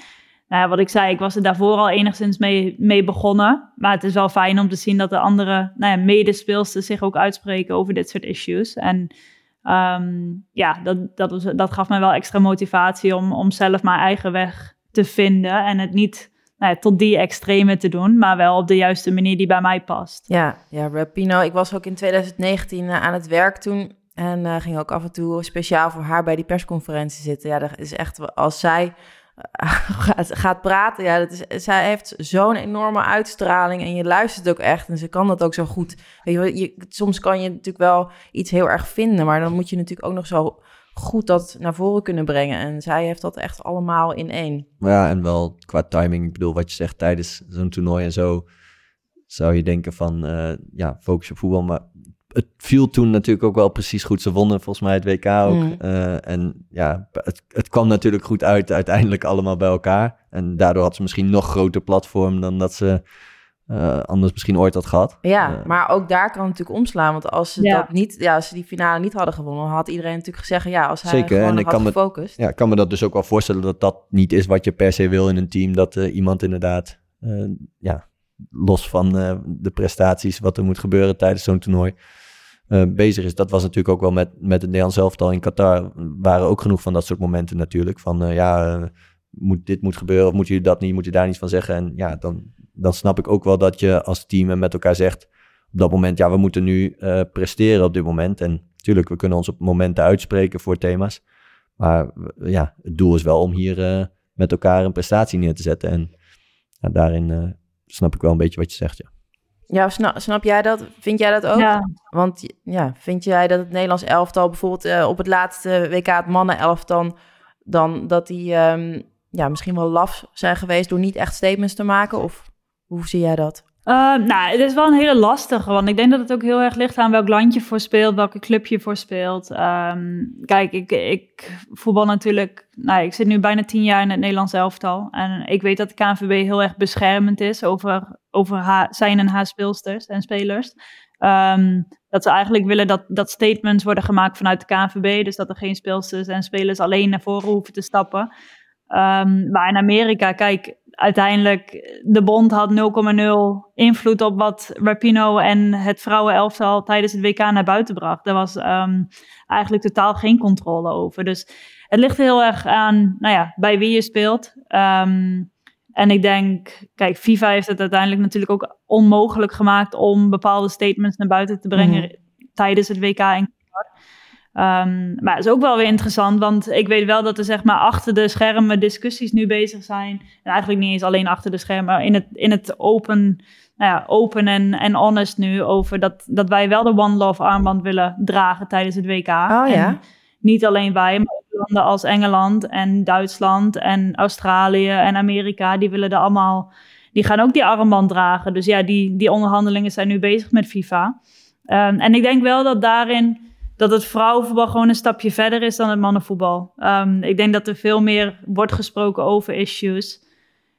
nou ja, wat ik zei, ik was er daarvoor al enigszins mee, mee begonnen. Maar het is wel fijn om te zien dat de andere nou ja, zich ook uitspreken over dit soort issues. En ehm, ja, dat, dat, was, dat gaf me wel extra motivatie om, om zelf mijn eigen weg te vinden. En het niet nou ja, tot die extreme te doen, maar wel op de juiste manier die bij mij past. Ja, ja, Rapino. Ik was ook in 2019 eh, aan het werk toen. En eh, ging ook af en toe speciaal voor haar bij die persconferentie zitten. Ja, dat is echt, als zij eh, gaat, praten, ja, dat is, zij heeft zo'n enorme uitstraling en je luistert ook echt. En ze kan dat ook zo goed. Je, soms kan je natuurlijk wel iets heel erg vinden, maar dan moet je natuurlijk ook nog zo goed dat naar voren kunnen brengen. En zij heeft dat echt allemaal in één. Ja, en wel qua timing, ik bedoel wat je zegt tijdens zo'n toernooi en zo, zou je denken van, eh, ja, focus op voetbal. Maar het viel toen natuurlijk ook wel precies goed. Ze wonnen volgens mij het WK ook. Mm. Eh, en ja, het, het kwam natuurlijk goed uit uiteindelijk allemaal bij elkaar. En daardoor had ze misschien nog groter platform dan dat ze eh, anders misschien ooit had gehad. Ja, Eh, maar ook daar kan het natuurlijk omslaan. Want als ze, Ja. dat niet, ja, als ze die finale niet hadden gewonnen, had iedereen natuurlijk gezegd... ja, als hij Zeker, gewoon en ik had kan me- gefocust. Ja, ik kan me dat dus ook wel voorstellen dat dat niet is wat je per se wil in een team. Dat eh, iemand inderdaad, eh, ja, los van eh, de prestaties, wat er moet gebeuren tijdens zo'n toernooi, eh, bezig is. Dat was natuurlijk ook wel met, met het Nederlands elftal in Qatar. waren ook genoeg van dat soort momenten natuurlijk. Van eh, ja, moet, dit moet gebeuren of moet je dat niet, moet je daar niets van zeggen. En ja, dan, dan snap ik ook wel dat je als team en met elkaar zegt op dat moment, ja, we moeten nu eh, presteren op dit moment. En natuurlijk, we kunnen ons op momenten uitspreken voor thema's. Maar w- ja, het doel is wel om hier eh, met elkaar een prestatie neer te zetten. En ja, daarin eh, snap ik wel een beetje wat je zegt, ja. Ja, snap, snap jij dat? Vind jij dat ook? Ja, Want ja, vind jij dat het Nederlands elftal bijvoorbeeld eh, op het laatste WK, het mannen-elftal, dan dat die ehm, ja, misschien wel laf zijn geweest door niet echt statements te maken? Of hoe zie jij dat? Uh, nou, het is wel een hele lastige, want ik denk dat het ook heel erg ligt aan welk land je voor speelt, welke club je voor speelt. Ehm, kijk, ik, ik voetbal natuurlijk, nou, ik zit nu bijna tien jaar in het Nederlands elftal en ik weet dat de KNVB heel erg beschermend is over, over zijn en haar speelsters en spelers. Ehm, dat ze eigenlijk willen dat, dat statements worden gemaakt vanuit de KNVB, dus dat er geen speelsters en spelers alleen naar voren hoeven te stappen. Maar in Amerika, kijk, uiteindelijk, de bond had 0,0 invloed op wat Rapino en het vrouwenelftal tijdens het WK naar buiten bracht. Daar was um, eigenlijk totaal geen controle over. Dus het ligt heel erg aan, nou ja, bij wie je speelt. Um, en ik denk, kijk, FIFA heeft het uiteindelijk natuurlijk ook onmogelijk gemaakt om bepaalde statements naar buiten te brengen mm -hmm. tijdens het WK in Um, maar het is ook wel weer interessant, want ik weet wel dat er zeg maar achter de schermen discussies nu bezig zijn. En eigenlijk niet eens alleen achter de schermen, maar in het, in het open, nou ja, open en, en honest nu over dat, dat wij wel de One Love armband willen dragen tijdens het WK. Oh ja. En niet alleen wij, maar ook landen als Engeland en Duitsland en Australië en Amerika, die willen er allemaal, die gaan ook die armband dragen. Dus ja, die, die onderhandelingen zijn nu bezig met FIFA. Um, en ik denk wel dat daarin dat het vrouwenvoetbal gewoon een stapje verder is dan het mannenvoetbal. Um, ik denk dat er veel meer wordt gesproken over issues.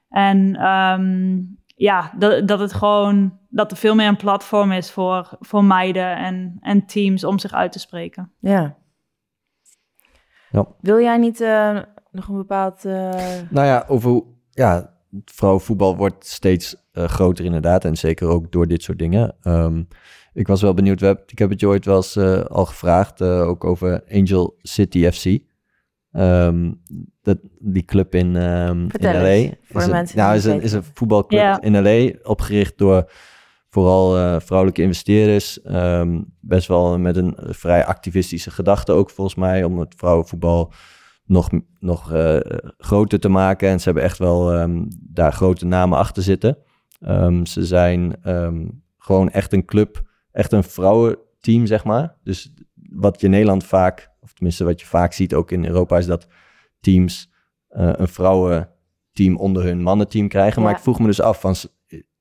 En um, ja, dat, dat het gewoon dat er veel meer een platform is voor, voor meiden en, en teams om zich uit te spreken. Ja. ja. Wil jij niet uh, nog een bepaald. Uh... Nou ja, over ja, vrouwenvoetbal wordt steeds eh, groter inderdaad. En zeker ook door dit soort dingen. Ehm, ik was wel benieuwd. We ik heb het je ooit wel eens eh, al gevraagd. eh, ook over Angel City FC. Ehm, dat, die club in, Vertel in LA. eens, voor is die nou, het is een, niet is een voetbalclub in LA. Opgericht door vooral eh, vrouwelijke investeerders. Ehm, best wel met een vrij activistische gedachte ook volgens mij. Om het vrouwenvoetbal nog, nog groter te maken. En ze hebben echt wel daar grote namen achter zitten. Ze zijn gewoon echt een club, echt een vrouwenteam, zeg maar. Dus wat je in Nederland vaak, of tenminste wat je vaak ziet ook in Europa, is dat teams eh, een vrouwenteam onder hun mannenteam krijgen. Maar ik vroeg me dus af, van,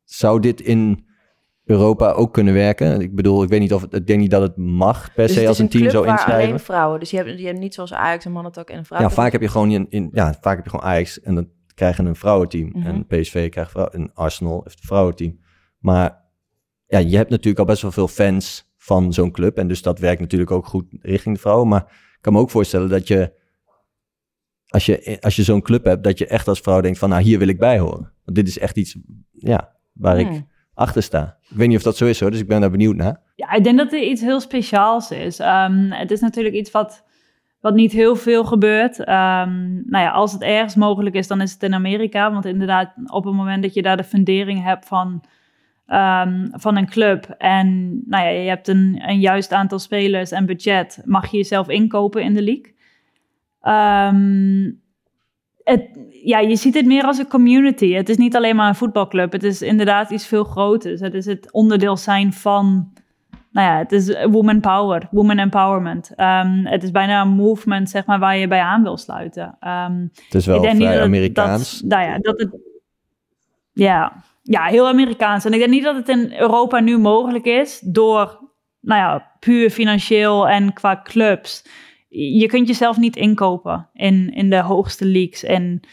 zou dit in Europa ook kunnen werken? Ik bedoel, ik weet niet of het, ik denk niet dat het mag per Dus se als een team zo inschrijven. alleen vrouwen. Dus je hebt, je hebt niet zoals Ajax een mannentak en een vrouw. Ja, vaak heb je gewoon in, in, ja, vaak heb je gewoon Ajax en dan krijgen een vrouwenteam. Mhm. En PSV krijgt vrouw, en Arsenal heeft een vrouwenteam. Maar ja, je hebt natuurlijk al best wel veel fans van zo'n club. En dus dat werkt natuurlijk ook goed richting de vrouwen. Maar ik kan me ook voorstellen dat je, als je, als je zo'n club hebt, dat je echt als vrouw denkt van, nou, hier wil ik bij horen. Want dit is echt iets, ja, waar ik Hmm. achter sta. Ik weet niet of dat zo is hoor, dus ik ben daar benieuwd naar. Ja, ik denk dat er iets heel speciaals is. Ehm, het is natuurlijk iets wat, wat niet heel veel gebeurt. Ehm, nou ja, als het ergens mogelijk is, dan is het in Amerika. Want inderdaad, op het moment dat je daar de fundering hebt van, ehm, van een club... en nou ja, je hebt een, een juist aantal spelers en budget... mag je jezelf inkopen in de league. Ehm, het, ja, je ziet het meer als een community. Het is niet alleen maar een voetbalclub. Het is inderdaad iets veel groters. Het is het onderdeel zijn van... Nou ja, het is woman power, woman empowerment. Ehm, het is bijna een movement, zeg maar, waar je bij aan wil sluiten. Het is wel vrij Amerikaans. Dat, nou ja, dat het, ja, ja, heel Amerikaans. En ik denk niet dat het in Europa nu mogelijk is door, nou ja, puur financieel en qua clubs. Je kunt jezelf niet inkopen in, in de hoogste leagues in,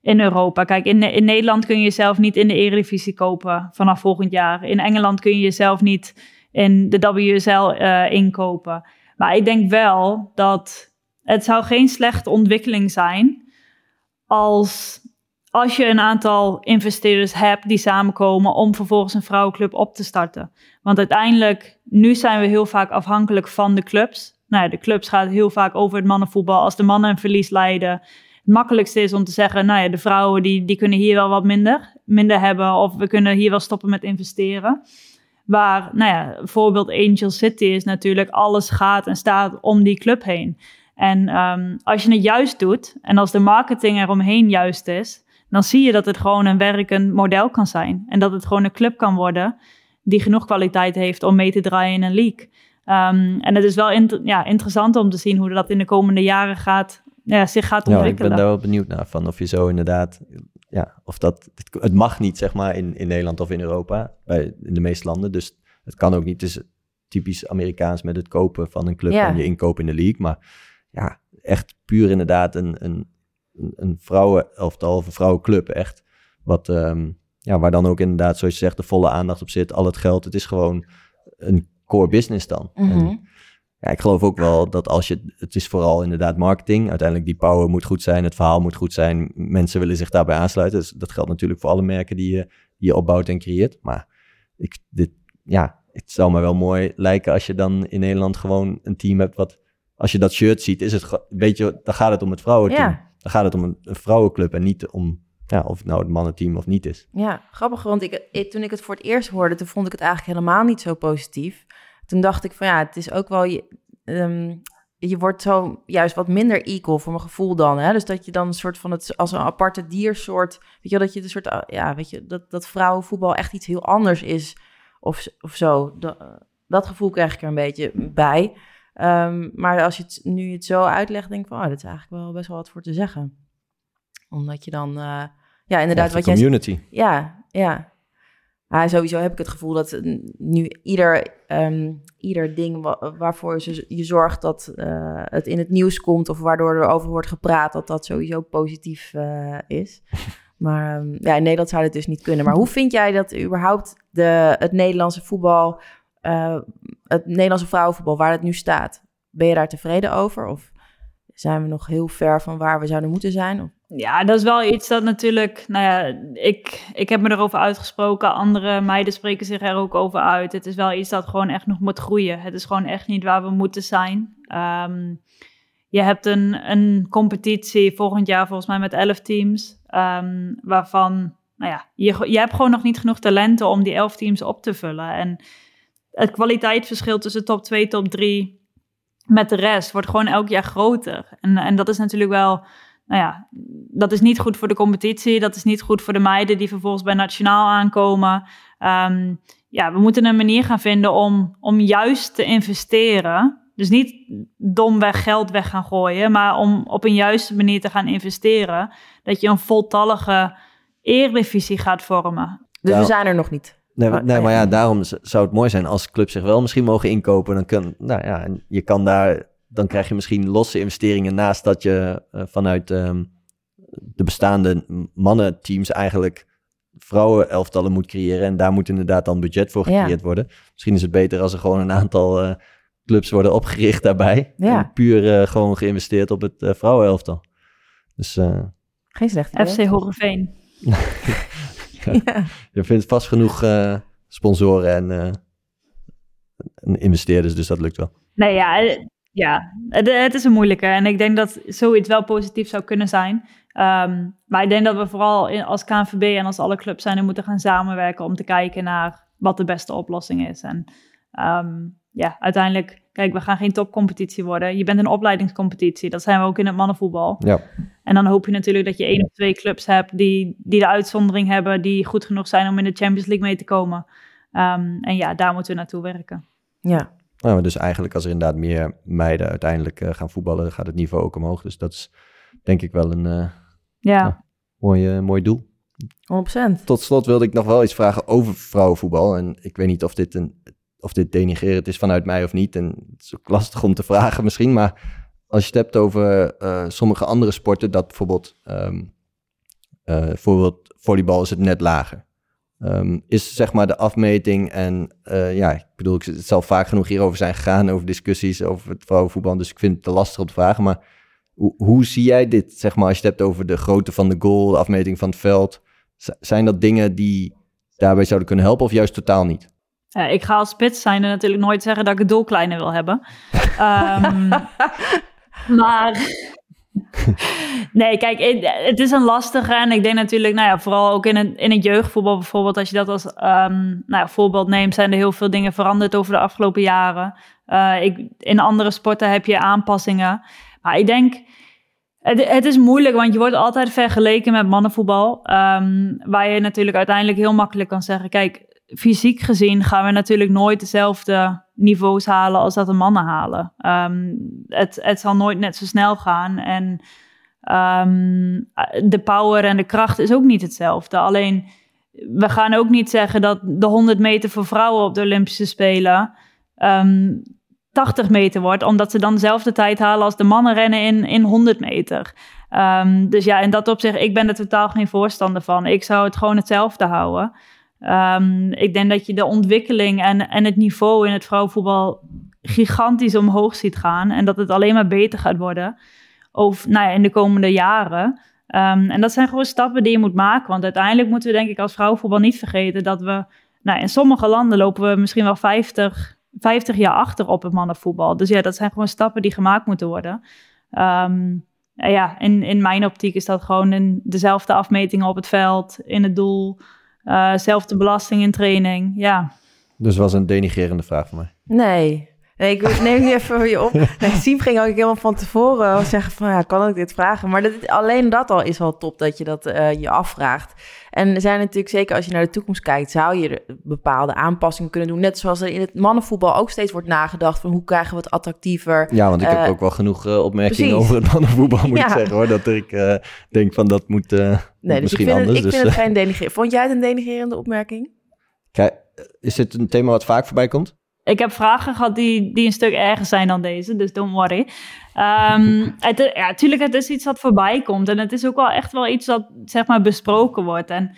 in Europa. Kijk, in, in Nederland kun je jezelf niet in de Eredivisie kopen vanaf volgend jaar. In Engeland kun je jezelf niet in de WSL eh, inkopen. Maar ik denk wel dat het zou geen slechte ontwikkeling zijn als, als je een aantal investeerders hebt die samenkomen om vervolgens een vrouwenclub op te starten. Want uiteindelijk, nu zijn we heel vaak afhankelijk van de clubs. Nou, de clubs gaat heel vaak over het mannenvoetbal. Als de mannen een verlies lijden, het makkelijkste is om te zeggen, nou ja, de vrouwen die, die kunnen hier wel wat minder, minder hebben of we kunnen hier wel stoppen met investeren. Waar, nou ja, bijvoorbeeld Angel City is natuurlijk, alles gaat en staat om die club heen. En ehm, als je het juist doet en als de marketing eromheen juist is, dan zie je dat het gewoon een werkend model kan zijn. En dat het gewoon een club kan worden die genoeg kwaliteit heeft om mee te draaien in een league. Ehm, en het is wel ja, interessant om te zien hoe dat in de komende jaren gaat, ja, zich gaat Ja, ik ontwikkelen. ben daar wel benieuwd naar. Van of je zo inderdaad. Ja, of dat. Het, het mag niet, zeg maar, in, in Nederland of in Europa. Bij, in de meeste landen. Dus het kan ook niet. Het is typisch Amerikaans met het kopen van een club Ja. en je inkoop in de league. Maar ja, echt puur inderdaad een, een, een- een vrouwenelftal of een vrouwenclub. Echt. Wat, ehm, ja, waar dan ook inderdaad, zoals je zegt, de volle aandacht op zit. Al het geld. Het is gewoon een core business dan. En Mhm. ja, ik geloof ook wel dat als je, het is vooral inderdaad marketing. Uiteindelijk die power moet goed zijn, het verhaal moet goed zijn. Mensen willen zich daarbij aansluiten. Dus dat geldt natuurlijk voor alle merken die je, die je opbouwt en creëert. Maar ik, dit, ja, het zou me wel mooi lijken als je dan in Nederland gewoon een team hebt wat, als je dat shirt ziet, is het, weet je, dan gaat het om het vrouwenteam. Ja. Dan gaat het om een, vrouwenclub en niet om, ja, of het nou het mannenteam of niet is. Ja, grappig, want ik, ik- toen ik het voor het eerst hoorde, toen vond ik het eigenlijk helemaal niet zo positief. Toen dacht ik van ja, het is ook wel, je, ehm, je wordt zo juist wat minder equal voor mijn gevoel dan. Hè? Dus dat je dan een soort van het als een aparte diersoort, weet je wel, dat je een soort, uh, ja, weet je, dat, dat vrouwenvoetbal echt iets heel anders is of, of zo. Dat gevoel krijg ik er een beetje bij. Ehm, maar als je het nu het zo uitlegt, denk ik van, oh, dat is eigenlijk wel best wel wat voor te zeggen. Omdat je dan, uh, ja, inderdaad, wat jij community. ja, ja. Maar sowieso heb ik het gevoel dat nu ieder, um, ieder ding wa waarvoor je, je zorgt dat uh, het in het nieuws komt of waardoor er over wordt gepraat, dat dat sowieso positief uh, is. Maar um, ja, in Nederland zou het dus niet kunnen. Maar hoe vind jij dat überhaupt de, het Nederlandse voetbal, uh, het Nederlandse vrouwenvoetbal, waar het nu staat? Ben je daar tevreden over? Of zijn we nog heel ver van waar we zouden moeten zijn? Ja, dat is wel iets dat natuurlijk, nou ja, ik, ik heb me erover uitgesproken. Andere meiden spreken zich er ook over uit. Het is wel iets dat gewoon echt nog moet groeien. Het is gewoon echt niet waar we moeten zijn. Ehm, je hebt een, een competitie volgend jaar volgens mij met elf teams, ehm, waarvan, nou ja, je, je hebt gewoon nog niet genoeg talenten om die elf teams op te vullen. En het kwaliteitsverschil tussen top 2, top 3 met de rest wordt gewoon elk jaar groter. En, en dat is natuurlijk wel nou ja, dat is niet goed voor de competitie. Dat is niet goed voor de meiden die vervolgens bij nationaal aankomen. Ehm, ja, we moeten een manier gaan vinden om, om juist te investeren. Dus niet domweg geld weg gaan gooien, maar om op een juiste manier te gaan investeren. Dat je een voltallige Eredivisie gaat vormen. Dus Ja. we zijn er nog niet. Nee, Maar- nee, maar ja, daarom zou het mooi zijn als clubs zich wel misschien mogen inkopen. Dan kan, nou ja, en je kan daar, dan krijg je misschien losse investeringen naast dat je eh, vanuit ehm, de bestaande mannenteams eigenlijk vrouwenelftallen moet creëren. En daar moet inderdaad dan budget voor Ja. gecreëerd worden. Misschien is het beter als er gewoon een aantal eh, clubs worden opgericht daarbij. Ja. En puur eh, gewoon geïnvesteerd op het eh, vrouwenelftal. Dus eh, Geen slecht idee. FC Hogeveen. Ja. je vindt vast genoeg eh, sponsoren en, eh, en investeerders, dus dat lukt wel. Nee, ja, eh, ja het, het is een moeilijke. En ik denk dat zoiets wel positief zou kunnen zijn. Ehm, maar ik denk dat we vooral in, als KNVB en als alle clubs zijn, er moeten gaan samenwerken om te kijken naar wat de beste oplossing is. En ehm, ja, uiteindelijk, kijk, we gaan geen topcompetitie worden. Je bent een opleidingscompetitie. Dat zijn we ook in het mannenvoetbal. Ja. En dan hoop je natuurlijk dat je één of twee clubs hebt die, die de uitzondering hebben, die goed genoeg zijn om in de Champions League mee te komen. Ehm, en ja, daar moeten we naartoe werken. ja. Nou, dus eigenlijk als er inderdaad meer meiden uiteindelijk eh, gaan voetballen, gaat het niveau ook omhoog. Dus dat is denk ik wel een eh, Ja. Ja. mooi, eh, mooi doel. 100%. Tot slot wilde ik nog wel iets vragen over vrouwenvoetbal. En ik weet niet of dit, een, of dit denigrerend is vanuit mij of niet. En het is ook lastig om te vragen misschien. Maar als je het hebt over eh, sommige andere sporten, dat bijvoorbeeld, eh, bijvoorbeeld volleybal is het net lager. Ehm, is zeg maar de afmeting en eh, ja, ik bedoel, het zal vaak genoeg hierover zijn gegaan, over discussies over het vrouwenvoetbal. Dus ik vind het te lastig om te vragen. Maar hoe, hoe zie jij dit, zeg maar, als je het hebt over de grootte van de goal, de afmeting van het veld? Zijn dat dingen die daarbij zouden kunnen helpen of juist totaal niet? Ja, ik ga als spits zijn en natuurlijk nooit zeggen dat ik het doel kleiner wil hebben. Ehm, maar nee, kijk, het- is een lastige en ik denk natuurlijk, nou ja, vooral ook in het, in het jeugdvoetbal bijvoorbeeld, als je dat als ehm, nou ja, voorbeeld neemt, zijn er heel veel dingen veranderd over de afgelopen jaren. Eh, ik, in andere sporten heb je aanpassingen. Maar ik denk, het, het is moeilijk, want je wordt altijd vergeleken met mannenvoetbal. ehm, waar je natuurlijk uiteindelijk heel makkelijk kan zeggen, kijk, fysiek gezien gaan we natuurlijk nooit dezelfde niveaus halen als dat de mannen halen. Ehm, het, het zal nooit net zo snel gaan. En ehm, de power en de kracht is ook niet hetzelfde. Alleen, we gaan ook niet zeggen dat de 100 meter voor vrouwen op de Olympische Spelen ehm, 80 meter wordt, omdat ze dan dezelfde tijd halen als de mannen rennen in, in 100 meter. Ehm, dus ja, in dat opzicht, ik ben er totaal geen voorstander van. Ik zou het gewoon hetzelfde houden. Ehm, ik denk dat je de ontwikkeling en, en het niveau in het vrouwenvoetbal gigantisch omhoog ziet gaan. En dat het alleen maar beter gaat worden over, nou ja, in de komende jaren. Ehm, en dat zijn gewoon stappen die je moet maken. Want uiteindelijk moeten we denk ik als vrouwenvoetbal niet vergeten dat we... Nou, in sommige landen lopen we misschien wel 50, 50 jaar achter op het mannenvoetbal. Dus ja, dat zijn gewoon stappen die gemaakt moeten worden. Ehm, ja, in, in mijn optiek is dat gewoon in dezelfde afmetingen op het veld, in het doel... Uh, zelfde belasting in training, ja. Dus was een denigerende vraag voor mij. Nee. Nee, ik neem die even voor je op. Nee, Siem ging ook helemaal van tevoren zeggen van, ja, kan ik dit vragen? Maar dat, alleen dat al is wel top dat je dat uh, je afvraagt. En er zijn natuurlijk, zeker als je naar de toekomst kijkt, zou je bepaalde aanpassingen kunnen doen. Net zoals er in het mannenvoetbal ook steeds wordt nagedacht van, hoe krijgen we het attractiever? Ja, want ik heb uh, ook wel genoeg uh, opmerkingen precies. over het mannenvoetbal, moet ja. ik zeggen hoor. Dat ik denk van, dat moet nee, dus misschien ik vind anders. Het, ik dus, vind het geen denigrerend. Vond jij het een denigrerende opmerking? Kijk, is dit een thema wat vaak voorbij komt? Ik heb vragen gehad die, die een stuk erger zijn dan deze, dus don't worry. Um, het, ja, natuurlijk, het is iets wat voorbij komt. En het is ook wel echt wel iets dat zeg maar, besproken wordt. En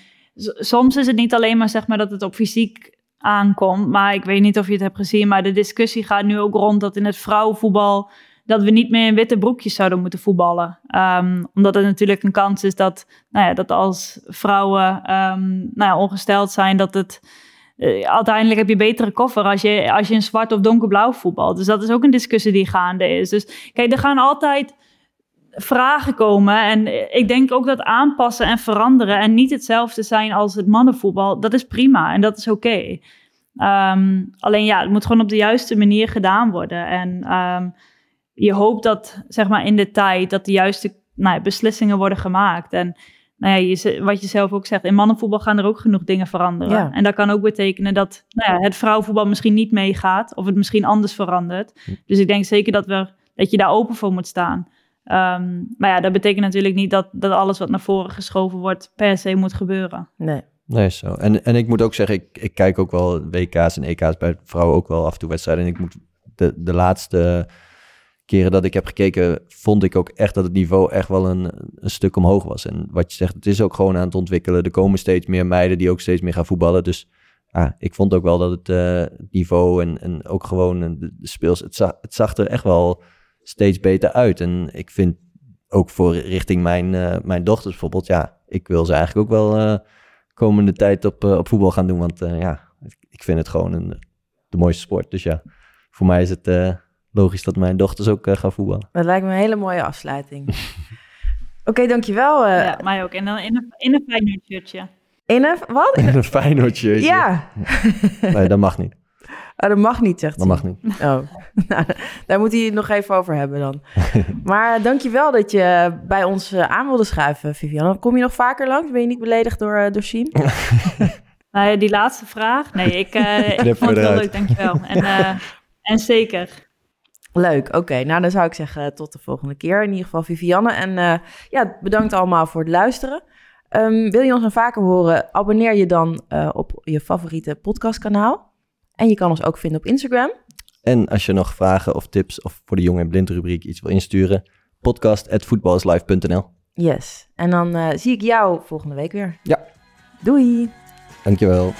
soms is het niet alleen maar, zeg maar dat het op fysiek aankomt. Maar ik weet niet of je het hebt gezien, maar de discussie gaat nu ook rond dat in het vrouwenvoetbal dat we niet meer in witte broekjes zouden moeten voetballen. Ehm, omdat het natuurlijk een kans is dat, nou ja, dat als vrouwen ehm, nou ja, ongesteld zijn, dat het uh, uiteindelijk heb je betere koffer als je, als je in zwart of donkerblauw voetbalt. Dus dat is ook een discussie die gaande is. Dus kijk, er gaan altijd vragen komen. En ik denk ook dat aanpassen en veranderen en niet hetzelfde zijn als het mannenvoetbal, dat is prima en dat is oké. Ehm, alleen ja, het moet gewoon op de juiste manier gedaan worden. En um, je hoopt dat, zeg maar, in de tijd dat de juiste nou beslissingen worden gemaakt. En nou ja, je, wat je zelf ook zegt, in mannenvoetbal gaan er ook genoeg dingen veranderen. Ja. En dat kan ook betekenen dat nou ja, het vrouwenvoetbal misschien niet meegaat of het misschien anders verandert. Hm. Dus ik denk zeker dat, we, dat je daar open voor moet staan. Um, maar ja, dat betekent natuurlijk niet dat, dat alles wat naar voren geschoven wordt per se moet gebeuren. Nee. Nee, zo. En, en ik moet ook zeggen, ik, ik kijk ook wel WK's en EK's bij vrouwen ook wel af en toe wedstrijden. En ik moet de, de laatste keren dat ik heb gekeken, vond ik ook echt dat het niveau echt wel een, stuk omhoog was. En wat je zegt, het is ook gewoon aan het ontwikkelen. Er komen steeds meer meiden die ook steeds meer gaan voetballen. Dus ah, ik vond ook wel dat het uh, niveau en, en ook gewoon de, de speels, het zag, het zag er echt wel steeds beter uit. En ik vind ook voor richting mijn, uh, mijn dochters bijvoorbeeld, ja, ik wil ze eigenlijk ook wel komende tijd op, op voetbal gaan doen. Want ja, ik vind het gewoon een, de mooiste sport. Dus ja, voor mij is het logisch dat mijn dochters ook uh, gaan voetballen. Dat lijkt me een hele mooie afsluiting. Oké, okay, dankjewel. Uh, ja, mij ook. En dan in een, in een Feyenoord shirtje. In een, wat? In een Feyenoord shirtje. Ja. nee, dat mag niet. Oh, dat mag niet, zegt Dat mag niet. Oh, nou, daar moet hij het nog even over hebben dan. maar dankjewel dat je bij ons uh, aan wilde schuiven, Vivian. Kom je nog vaker langs? Ben je niet beledigd door, uh, door Sien? nou ja, die laatste vraag. Nee, ik, uh, ik vond het heel leuk, dankjewel. En, en zeker. Leuk, oké. Nou, dan zou ik zeggen tot de volgende keer. In ieder geval Vivianne. En uh, ja, bedankt allemaal voor het luisteren. Um, wil je ons nog vaker horen? Abonneer je dan uh, op je favoriete podcastkanaal. En je kan ons ook vinden op Instagram. En als je nog vragen of tips of voor de Jong en Blind rubriek iets wil insturen, podcast.voetballislive.nl Yes. En dan uh, zie ik jou volgende week weer. Ja. Doei. Dankjewel.